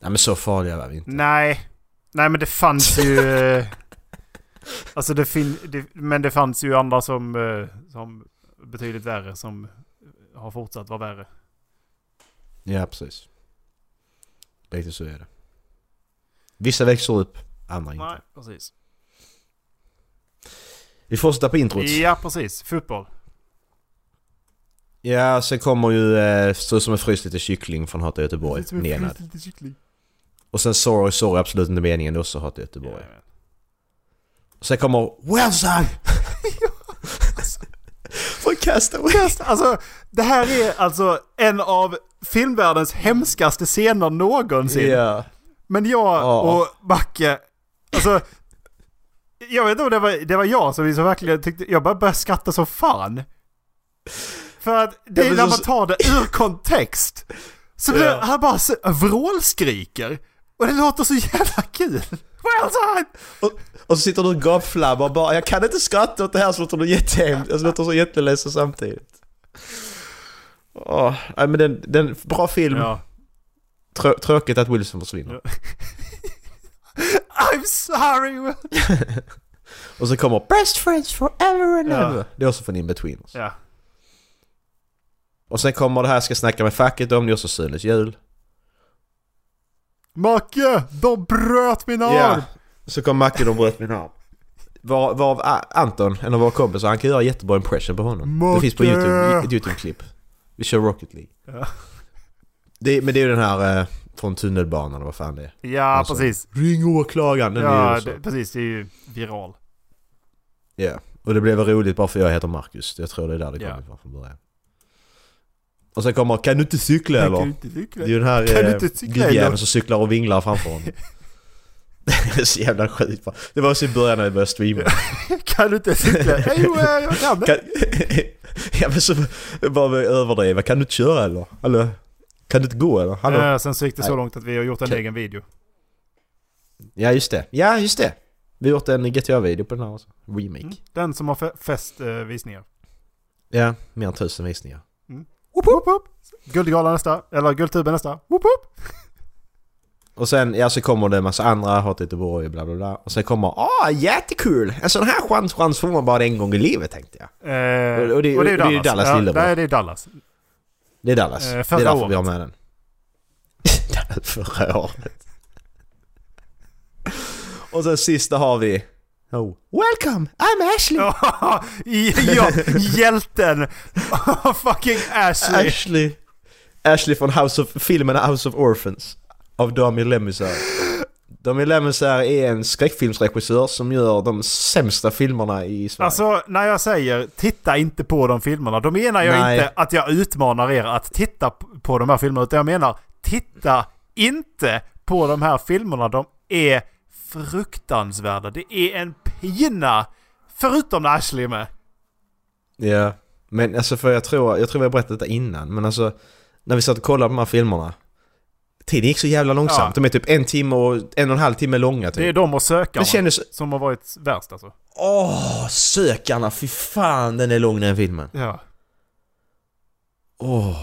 Nej men så farliga var vi inte. Nej. Nej men det fanns ju... eh, alltså det, fin, det Men det fanns ju andra som, eh, som betydligt värre som har fortsatt vara värre. Ja, precis. Lite så är det. Vissa växer upp, andra inte. Nej, precis. Vi fortsätter på introt. Ja, precis. Fotboll. Ja, sen kommer ju eh, så som en fryst lite kyckling från Hata Göteborg. Menad. Och sen Sorry Sorry absolut inte meningen, också Hata Göteborg. Och sen kommer Well son! Från Castaway. Alltså, det här är alltså en av filmvärldens hemskaste scener någonsin. Ja. Men jag Ja. och Backe, alltså... Jag vet inte om det var, det var jag som liksom verkligen tyckte, jag bara började skratta som fan. För att det är när man tar det ur kontext. Så blir, Ja. han bara vrålskriker. Och det låter så jävla kul. Well done! Och, och så sitter du och gapflabbar och bara Jag kan inte skratta åt det här så låter du jättehemskt. Jag låter så jätteledsen samtidigt. Åh, nej men den, den, bra film. Ja. Trö, tråkigt att Wilson försvinner. Ja. I'm sorry! Och så kommer Best friends forever and Ja. ever. Det är också från In-Betweeners. Ja. Och sen kommer det här ska snacka med facket om, det är också Sunes jul. Macke, de bröt min arm! Ja. Så kom Macke och bröt min arm. Var, var Anton, en av våra kompisar, han kan göra jättebra impression på honom. Det Macke! finns på YouTube, ett YouTube-klipp. Vi kör Rocket League. Ja. Det, men det är ju den här eh, från tunnelbanan eller vad fan det är. Ja, Alltså, precis. Ring åklagaren! Den är Ja, så. det, precis. Det är ju viral. Ja. Och det blev roligt bara för jag heter Marcus. Jag tror det är där det Ja. kommer ifrån från början. Och sen kommer Kan du inte cykla Jag kan eller? inte cykla. Det är ju den här du eh, gubbjäveln eller? som cyklar och vinglar framför honom. det är så jävla sjukt. Det var också i början när vi började streama. Kan du inte cykla? Eh, jag kan ja men så bara överdriva. Kan du inte köra eller? Eller? Kan du inte gå eller? Hallå? Eh, sen så gick det så långt att vi har gjort en Kan- egen video. Ja just det. Ja just det. Vi har gjort en GTA-video på den här också. Remake. Mm. Den som har fe- fäst eh, visningar. Ja, mer än tusen visningar. Woop, woop. Guldgalan nästa, eller Guldtuben nästa. Woop, woop. Och sen, ja så kommer det en massa andra, Hat Göteborg, bla bla bla. Och sen kommer, ah jättekul! En sån här chans, chans får man bara en gång i livet tänkte jag. Eh, Och det- och det är ju Dallas ja, lillebror. Nej, det är Dallas. Det är Dallas. Eh, det är därför året. vi har med den. förra året. Och sen sista har vi... Oh. Welcome! I'm Ashley! Ja, hjälten! Fucking Ashley! Ashley! Ashley från House of, filmen House of Orphans. Av Dami Lemisar. Dami Lemisar är en skräckfilmsregissör som gör de sämsta filmerna i Sverige. Alltså, när jag säger titta inte på de filmerna, då menar jag Nej. inte att jag utmanar er att titta på de här filmerna, utan jag menar titta inte på de här filmerna. De är fruktansvärda. Det är en pina, förutom när Ashley är med. Ja, men alltså för jag tror, jag tror vi har berättat det innan, men alltså när vi satt och kollade på de här filmerna Tiden gick så jävla långsamt. Ja. De är typ en timme och en och en halv timme långa typ. Det är de och sökarna Det kändes... som har varit värst alltså. Åh, sökarna! Fy fan den är lång den filmen. Ja. Åh.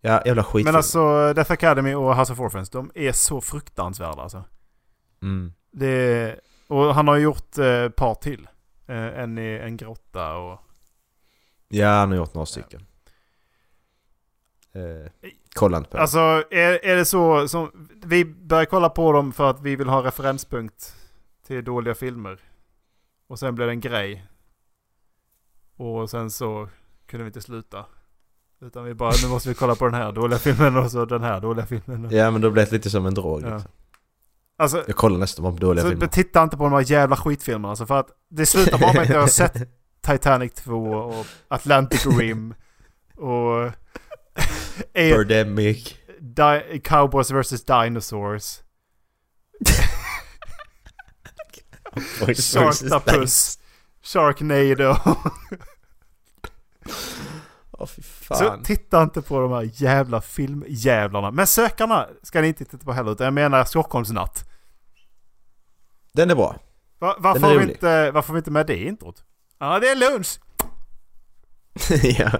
Ja, jävla skit. Men alltså Death Academy och House of Orphans, de är så fruktansvärda alltså. Mm. Det, och han har gjort eh, par till. Eh, en i en grotta och... Ja, han har gjort några stycken. Eh, kolla inte på det. Alltså är, är det så som... Vi börjar kolla på dem för att vi vill ha referenspunkt till dåliga filmer. Och sen blev det en grej. Och sen så kunde vi inte sluta. Utan vi bara, nu måste vi kolla på den här dåliga filmen och så den här dåliga filmen. Ja, men då blev det lite som en drog. Ja. Liksom. Alltså, Jag kollar nästan bara på dåliga så filmer. titta inte på de här jävla skitfilmerna. Alltså för att det slutar bara med att jag har sett Titanic 2 och Atlantic Rim och... A- Birdemic. Di- Cowboys vs Dinosaurs. Sharktopus. Sharknado. Åh fy Så fan. titta inte på de här jävla filmjävlarna. Men Sökarna ska ni inte titta på heller. Utan jag menar Stockholmsnatt. Den är bra. Va- varför, Den är vi inte, varför vi inte med det introt? Ja, det är lunch! ja.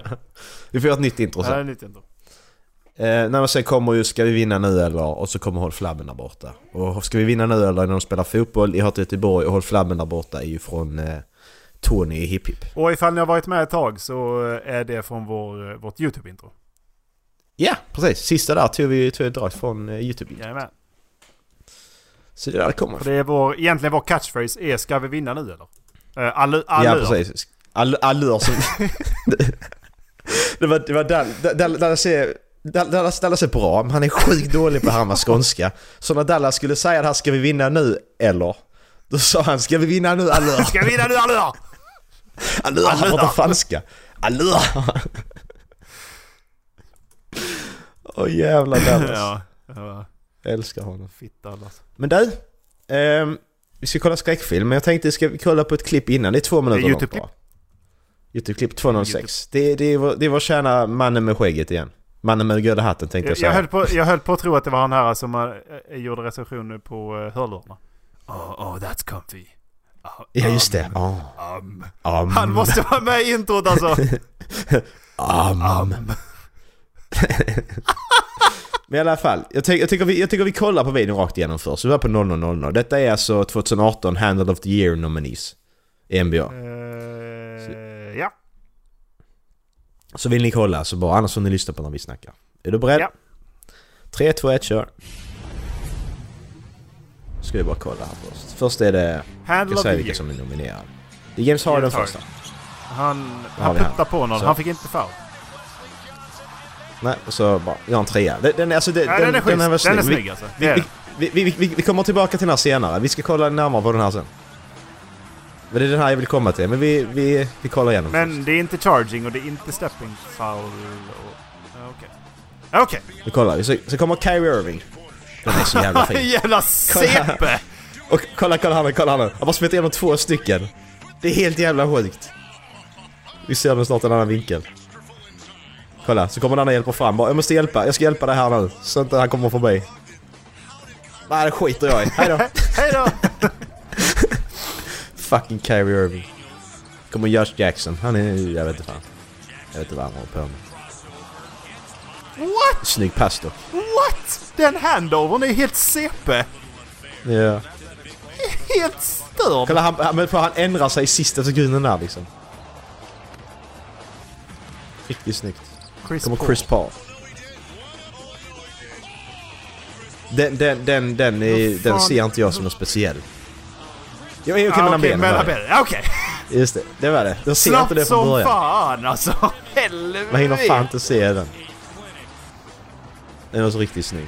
Vi får göra ett nytt intro Ja, det är sen. nytt intro. Eh, när man sen kommer ju Ska vi vinna nu eller? Och så kommer Håll Flabben där borta. Och Ska vi vinna nu eller när de spelar fotboll i Hot Göteborg och Håll Flabben där borta är ju från eh, Tony i Hipp Hipp. Och ifall ni har varit med ett tag så är det från vår, vårt YouTube-intro. Ja, precis. Sista där tog vi tog drag från eh, Youtube. Jajamän. Så det där kommer. För det är vår, egentligen vår catchphrase är ska vi vinna nu eller? Uh, allu, allur. Ja, precis. All, allur som... det var, det var Dall- Dall- Dallas är... Dall- Dallas, Dallas är bra, men han är sjukt dålig på att härma skånska. Så när Dallas skulle säga det här, ska vi vinna nu eller? Då sa han, ska vi vinna nu allur? Ska vi vinna nu allur? Allur, han pratar franska. Allur! Åh jävlar Dallas. ja. ja. Jag älskar honom. Fitta alltså. Men du, ehm, vi ska kolla skräckfilm, men jag tänkte ska vi kolla på ett klipp innan, det är två minuter långt bara. Youtube-klipp 206. Det, det, är vår, det är vår kära mannen med skägget igen. Mannen med gula hatten tänkte jag Jag, säga. jag, höll på, jag höll på att tro att det var han här som uh, gjorde recensioner på uh, hörlurarna. Oh, oh, that's comfy. Oh, Ja just det. um, Oh. um. Um. Han måste vara med i introt alltså. Um. Men i alla fall, jag, ty- jag, tycker vi, jag tycker vi kollar på videon rakt igenom först. Så vi var på 0000. Detta är alltså 2018 Handle of the Year nominees. i NBA. Eh, ja. Så vill ni kolla så bara, annars får ni lyssna på när vi snackar. Är du beredd? Ja. 3, 2, 1, kör! Ska vi bara kolla här först. Först är det... Handle Jag the säger vilka som är nominerade. Det är James Harden James Harden. första. Han, han puttade på någon. Så. Han fick inte foul. Nej, och så bara... Jag har en trea. Den, den, alltså, det, Nej, den, är här var Den är snygg. alltså. Den. vi, vi, vi, vi kommer tillbaka till den här senare. Vi ska kolla närmare på den här sen. Men det är den här jag vill komma till. Men vi, vi, vi kollar igenom först. Men det är inte charging och det är inte stepping foul. och- Okej. Okej. Nu kollar vi. Så, så kommer Kyrie Irving. Den är så jävla fin. Jävla CP! Och kolla, kolla här kolla. Jag har bara smält igenom två stycken. Det är helt jävla sjukt. Vi ser nu snart en annan vinkel. Kolla, så kommer den andra hjälpa fram. Bara, Jag måste hjälpa, jag ska hjälpa dig här nu. Så inte han kommer förbi. Nej, det skiter jag i. Hejdå. Hej då! Fucking Kyrie Irving. Kommer Josh Jackson. Han är... Jag vet inte fan. Jag vet inte vad han håller på med. What? Snygg pass dock. What? Den handovern är helt CP! Ja. Helt störd! Kolla, han, han, han ändrar sig i sista sekunden där liksom. Riktigt snyggt. Chris kommer. Chris Paul. Den, den, den, den, är, den ser inte jag som något speciell. Jo, okej, Ah, mellan benen mellan. Okej. Just det, det var det. Jag ser inte det Snabbt från som början. fan alltså. Helvete. Man hinner fan inte se den. Den är så riktigt snygg.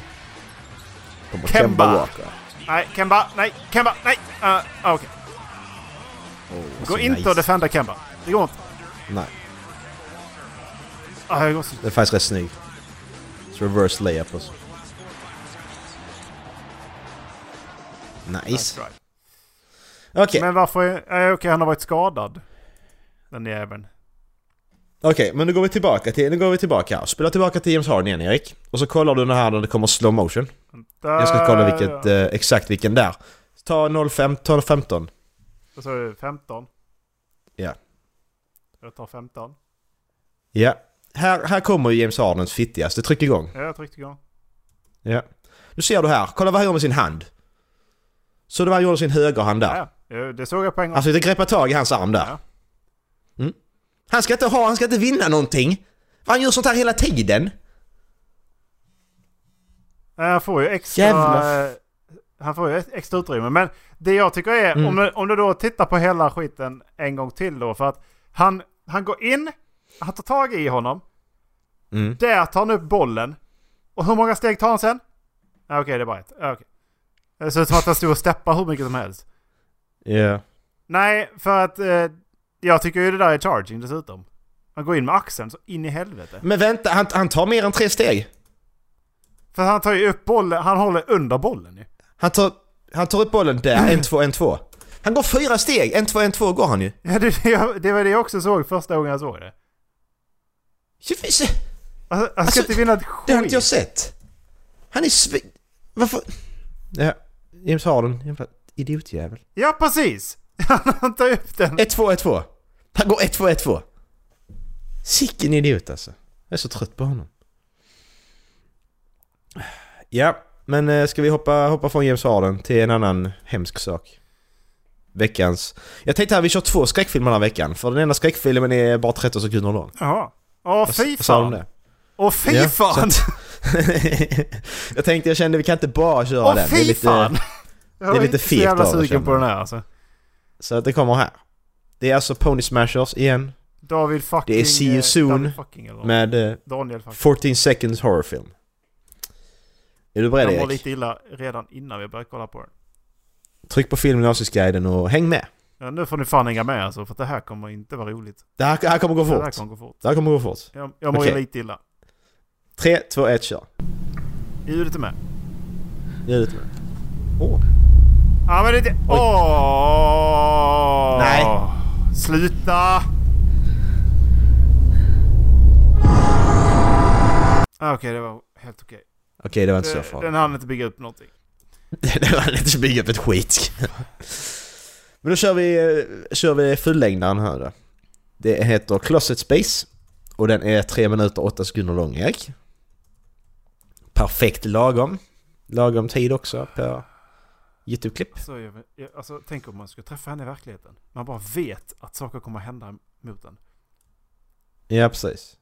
Kommer Kemba. Kemba Walker. Nej, Kemba. Nej, Kemba. Nej. Uh, Okej. Oh, Gå inte nice. och defenda Kemba. Det går inte. Nej, Ah, jag går så... den är faktiskt rätt snygg. Så reverse layup och så. Nice. Okej. Men varför... är- eh, Okej, han har varit skadad. Den jäveln. Okej, men nu går vi tillbaka till, nu går vi tillbaka här. Spela tillbaka till James Harden igen Erik. Och så kollar du den här när det kommer slow motion. Jag ska kolla vilket, eh, exakt vilken där. Ta 05, ta 15. Vad sa du? 15? Ja. Jag tar 15. Ja. Här, här kommer James Hardens fittigaste. Tryck igång. Ja, jag tryckte igång. Ja. Nu ser du här. Kolla vad han gör med sin hand. Så det var han gjorde sin högerhand där. Ja, ja, det såg jag på en gång. Han försökte greppa tag i hans arm där. Ja. Han ska inte ha, han ska inte vinna någonting. Han gör sånt här hela tiden. Han får ju extra... Jävlar. eh, Han får ju extra utrymme. Men det jag tycker är, Mm. om, du, om du då tittar på hela skiten en gång till då. För att han, han går in, han tar tag i honom. Mm. Där tar han upp bollen. Och hur många steg tar han sen? Ja, Okej, det är bara ett. Ja, okej. Det ser ut som att han stod och steppar hur mycket som helst. Ja. Nej, för att eh, jag tycker ju det där är charging dessutom. Han går in med axeln så in i helvete. Men vänta, han, han tar mer än tre steg. För han tar ju upp bollen, han håller under bollen ju. Han tar, han tar upp bollen där, en, två, en, två. Han går fyra steg, en, två, en, två går han ju. Ja, det, det, det var det jag också såg första gången jag såg det. Alltså, Alltså, han ska Alltså, inte vinna ett Det har inte jag skit. sett. Han är svi... Varför? Ja, James Harden, idiotjävel. Ja, precis! Han tar upp den. 1-2, 1-2. Han går 1-2, 1-2. Sicken idiot alltså. Jag är så trött på honom. Ja, men eh, ska vi hoppa, hoppa från James Harden till en annan hemsk sak? Veckans... Jag tänkte här vi kör två skräckfilmer den här veckan. För den ena skräckfilmen är bara 13 sekunder lång. Jaha. Åh, fy fan! Åh, fy fan! jag tänkte, jag kände vi kan inte bara köra Åh, den. Är fy fan! Jag det är lite fegt av det, sugen på den jag. här alltså. Så att det kommer här. Det är alltså Pony Smashers igen. David fucking... Det är See You eh, Soon fucking? Med eh, Daniel fucking. 14 seconds horrorfilm. Är du beredd Jag mår Erik? lite illa redan innan vi började kolla på den. Tryck på avsnittsguiden och häng med. Ja, nu får ni fan hänga med alltså, för det här kommer inte vara roligt. Det här, det här kommer gå Det här fort. kommer gå fort. Det här kommer gå fort. Jag, jag mår Okej. lite illa. 3, 2, 1, kör. Ljudet är med. Ljudet med. Åh. Ja men det... Åh! Nej. Sluta! Ah, Okej, det var helt okej. Okej, det var inte så Eh, farligt. Den hann inte bygga upp någonting. det var inte bygga upp ett skit. Men då kör vi, eh, kör vi fullängdaren här då. Det heter Closet Space. Och den är 3 minuter och 8 sekunder lång, Erik. Perfekt lagom. Lagom tid också per YouTube-klipp. Så jag, jag, alltså, tänk om man skulle träffa henne i verkligheten. Man bara vet att saker kommer hända mot en. Ja, precis.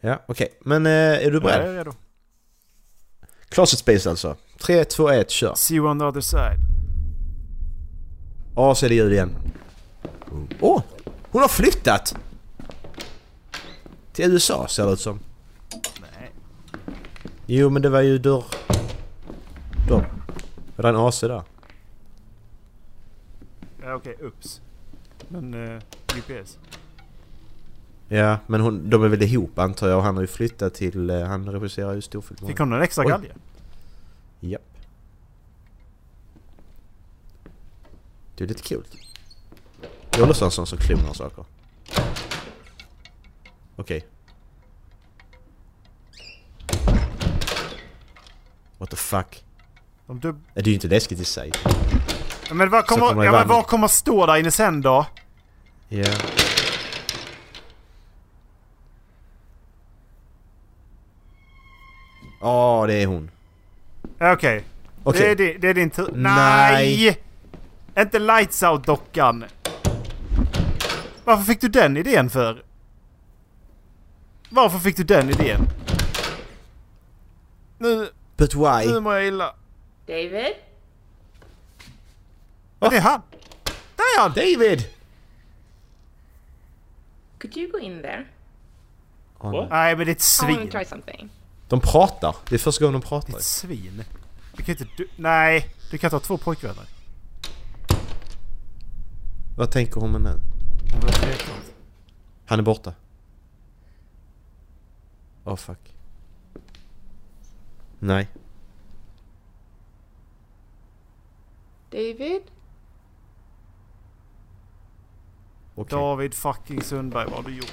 Ja, okej. Men eh, är du Jag beredd? är redo. Closet Space alltså. 3, 2, 1, kör. See you on the other side. Ja, så är det ljud igen. Åh! hon har flyttat! Till USA ser det ut som. Nej. Jo, men det var ju dörr... Dörr. Var det en AC där? Ja, okej, ups. Men uh, GPS. Ja, men hon, de är väl ihop antar jag och han har ju flyttat till... eh, Han regisserar ju storfilmer. Fick hon en extra Oj. galge? Japp. Det är lite kul. Jag håller sån som klonar saker. Okej. What the fuck? De dub- Det är ju inte läskigt i sig. men vad kommer, kommer det ja, men vad kommer stå där inne sen då? Ja. Ja, det är hon. Okej. Okej. Det, är di- det är din tur. Nej. Nej! Inte Lights Out-dockan. Varför fick du den idén för? Varför fick du den idén? Nu, But why? nu mår jag illa. David? Det är han! Där är han! David! Could you go in there? Åh, nej. Men det är ett I want svin. to try something. De pratar. Det är första gången de Det pratar. är ett svin. Du kan inte... Du, nej! Du kan inte ha två pojkvänner. Vad tänker hon med nu? Om det var tveksamt. Han är borta. Oh fuck. Nej. David? Okej. David fucking Sundberg, vad har du gjort?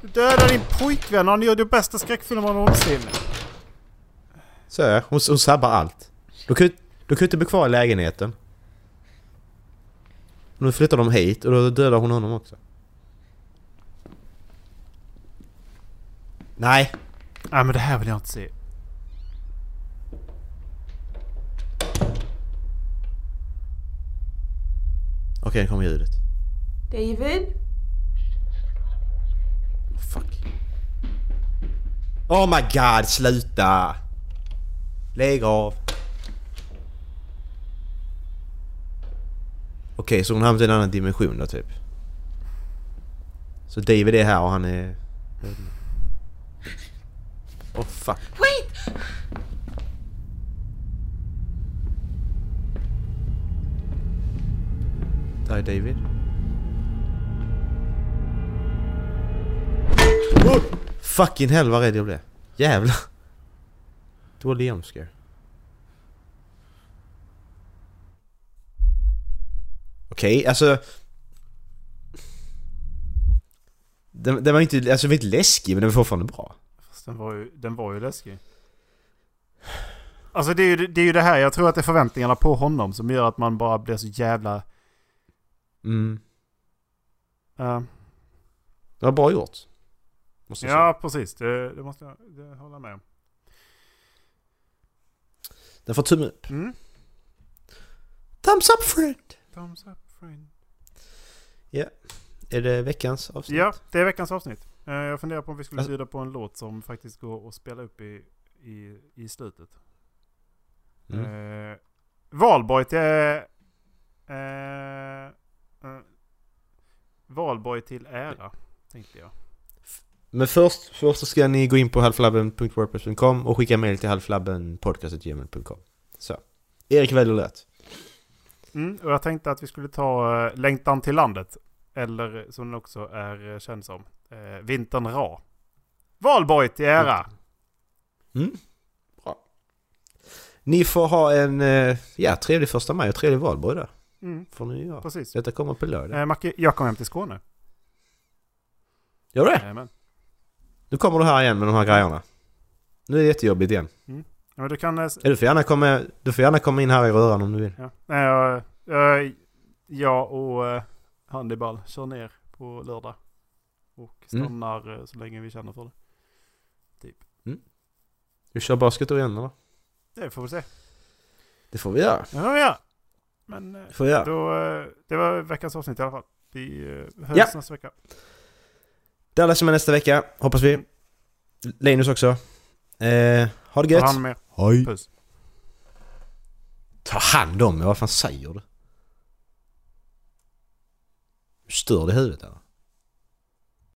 Du dödar din pojkvän och han gör det bästa skräckfilmen någonsin. Så är. Hon, hon sabbar allt. Du kan ju du kan inte bli kvar i lägenheten. Nu flyttar de hit och då dödar hon honom också. Nej. Nej men det här vill jag inte se. Okej, nu kommer ljudet. David? Fuck. Oh my god, sluta! Lägg av. Okej, så hon hamnat i en annan dimension då typ. Så David är här och han är... Oh fuck. Wait! Där är David. Fucking hell vad rädd jag blev. Jävlar. Dålig jumpscare. Okej, alltså... Den, den var inte, alltså den var inte läskig men den var fortfarande bra. Fast den var ju, den var ju läskig. Alltså det är, ju, det är ju det här, jag tror att det är förväntningarna på honom som gör att man bara blir så jävla... Mm. eh, Det var bra gjort. Måste jag säga. ja precis, det, det måste jag det hålla med om. Den får tumme upp. Mm. Thumbs up friend! Thumbs up friend. Är det veckans avsnitt? Ja, det är veckans avsnitt. Eh, Jag funderar på om vi skulle Alltså- bjuda på en låt som faktiskt går att spela upp i, i, i slutet. Mm. Eh, Valborg till... Eh, eh, Valborg till ära, tänkte jag. Men först, först så ska ni gå in på halflabben.wordpress.com och skicka mail till halflabbenpodcast.gmail.com Så. Erik väljer lätt. Mm, och jag tänkte att vi skulle ta eh, Längtan till landet. Eller som den också är eh, känd som. Eh, Vintern Ra. Valborg till ära! Mm. Bra. Ni får ha en ja, trevlig första maj och trevlig valborg där. Mm, Får ni göra. precis. Detta kommer på lördag. Eh, Macke, jag kommer hem till Skåne. Gör det? Jajamän. Nu kommer du här igen med de här grejerna. Nu är det jättejobbigt igen. Ja, men du kan... eh, Ja, Du får gärna komma, du får gärna komma in här i röran om du vill. Ja. Nej, jag, och eh, Hannibal kör ner på lördag. Och Mm. stannar eh, så länge vi känner för det. Vi kör basket då igen eller? Det får vi se. Det får vi göra. Ja, ja. Men eh, Det får göra. då, eh, det var veckans avsnitt i alla fall. Vi eh, hörs Ja. nästa vecka. Dallas är med nästa vecka, hoppas vi. Linus också. Eh, ha det Ta gött. hand om er. Hej. Puss. Ta hand om mig, vad fan säger du? Stör det i huvudet eller?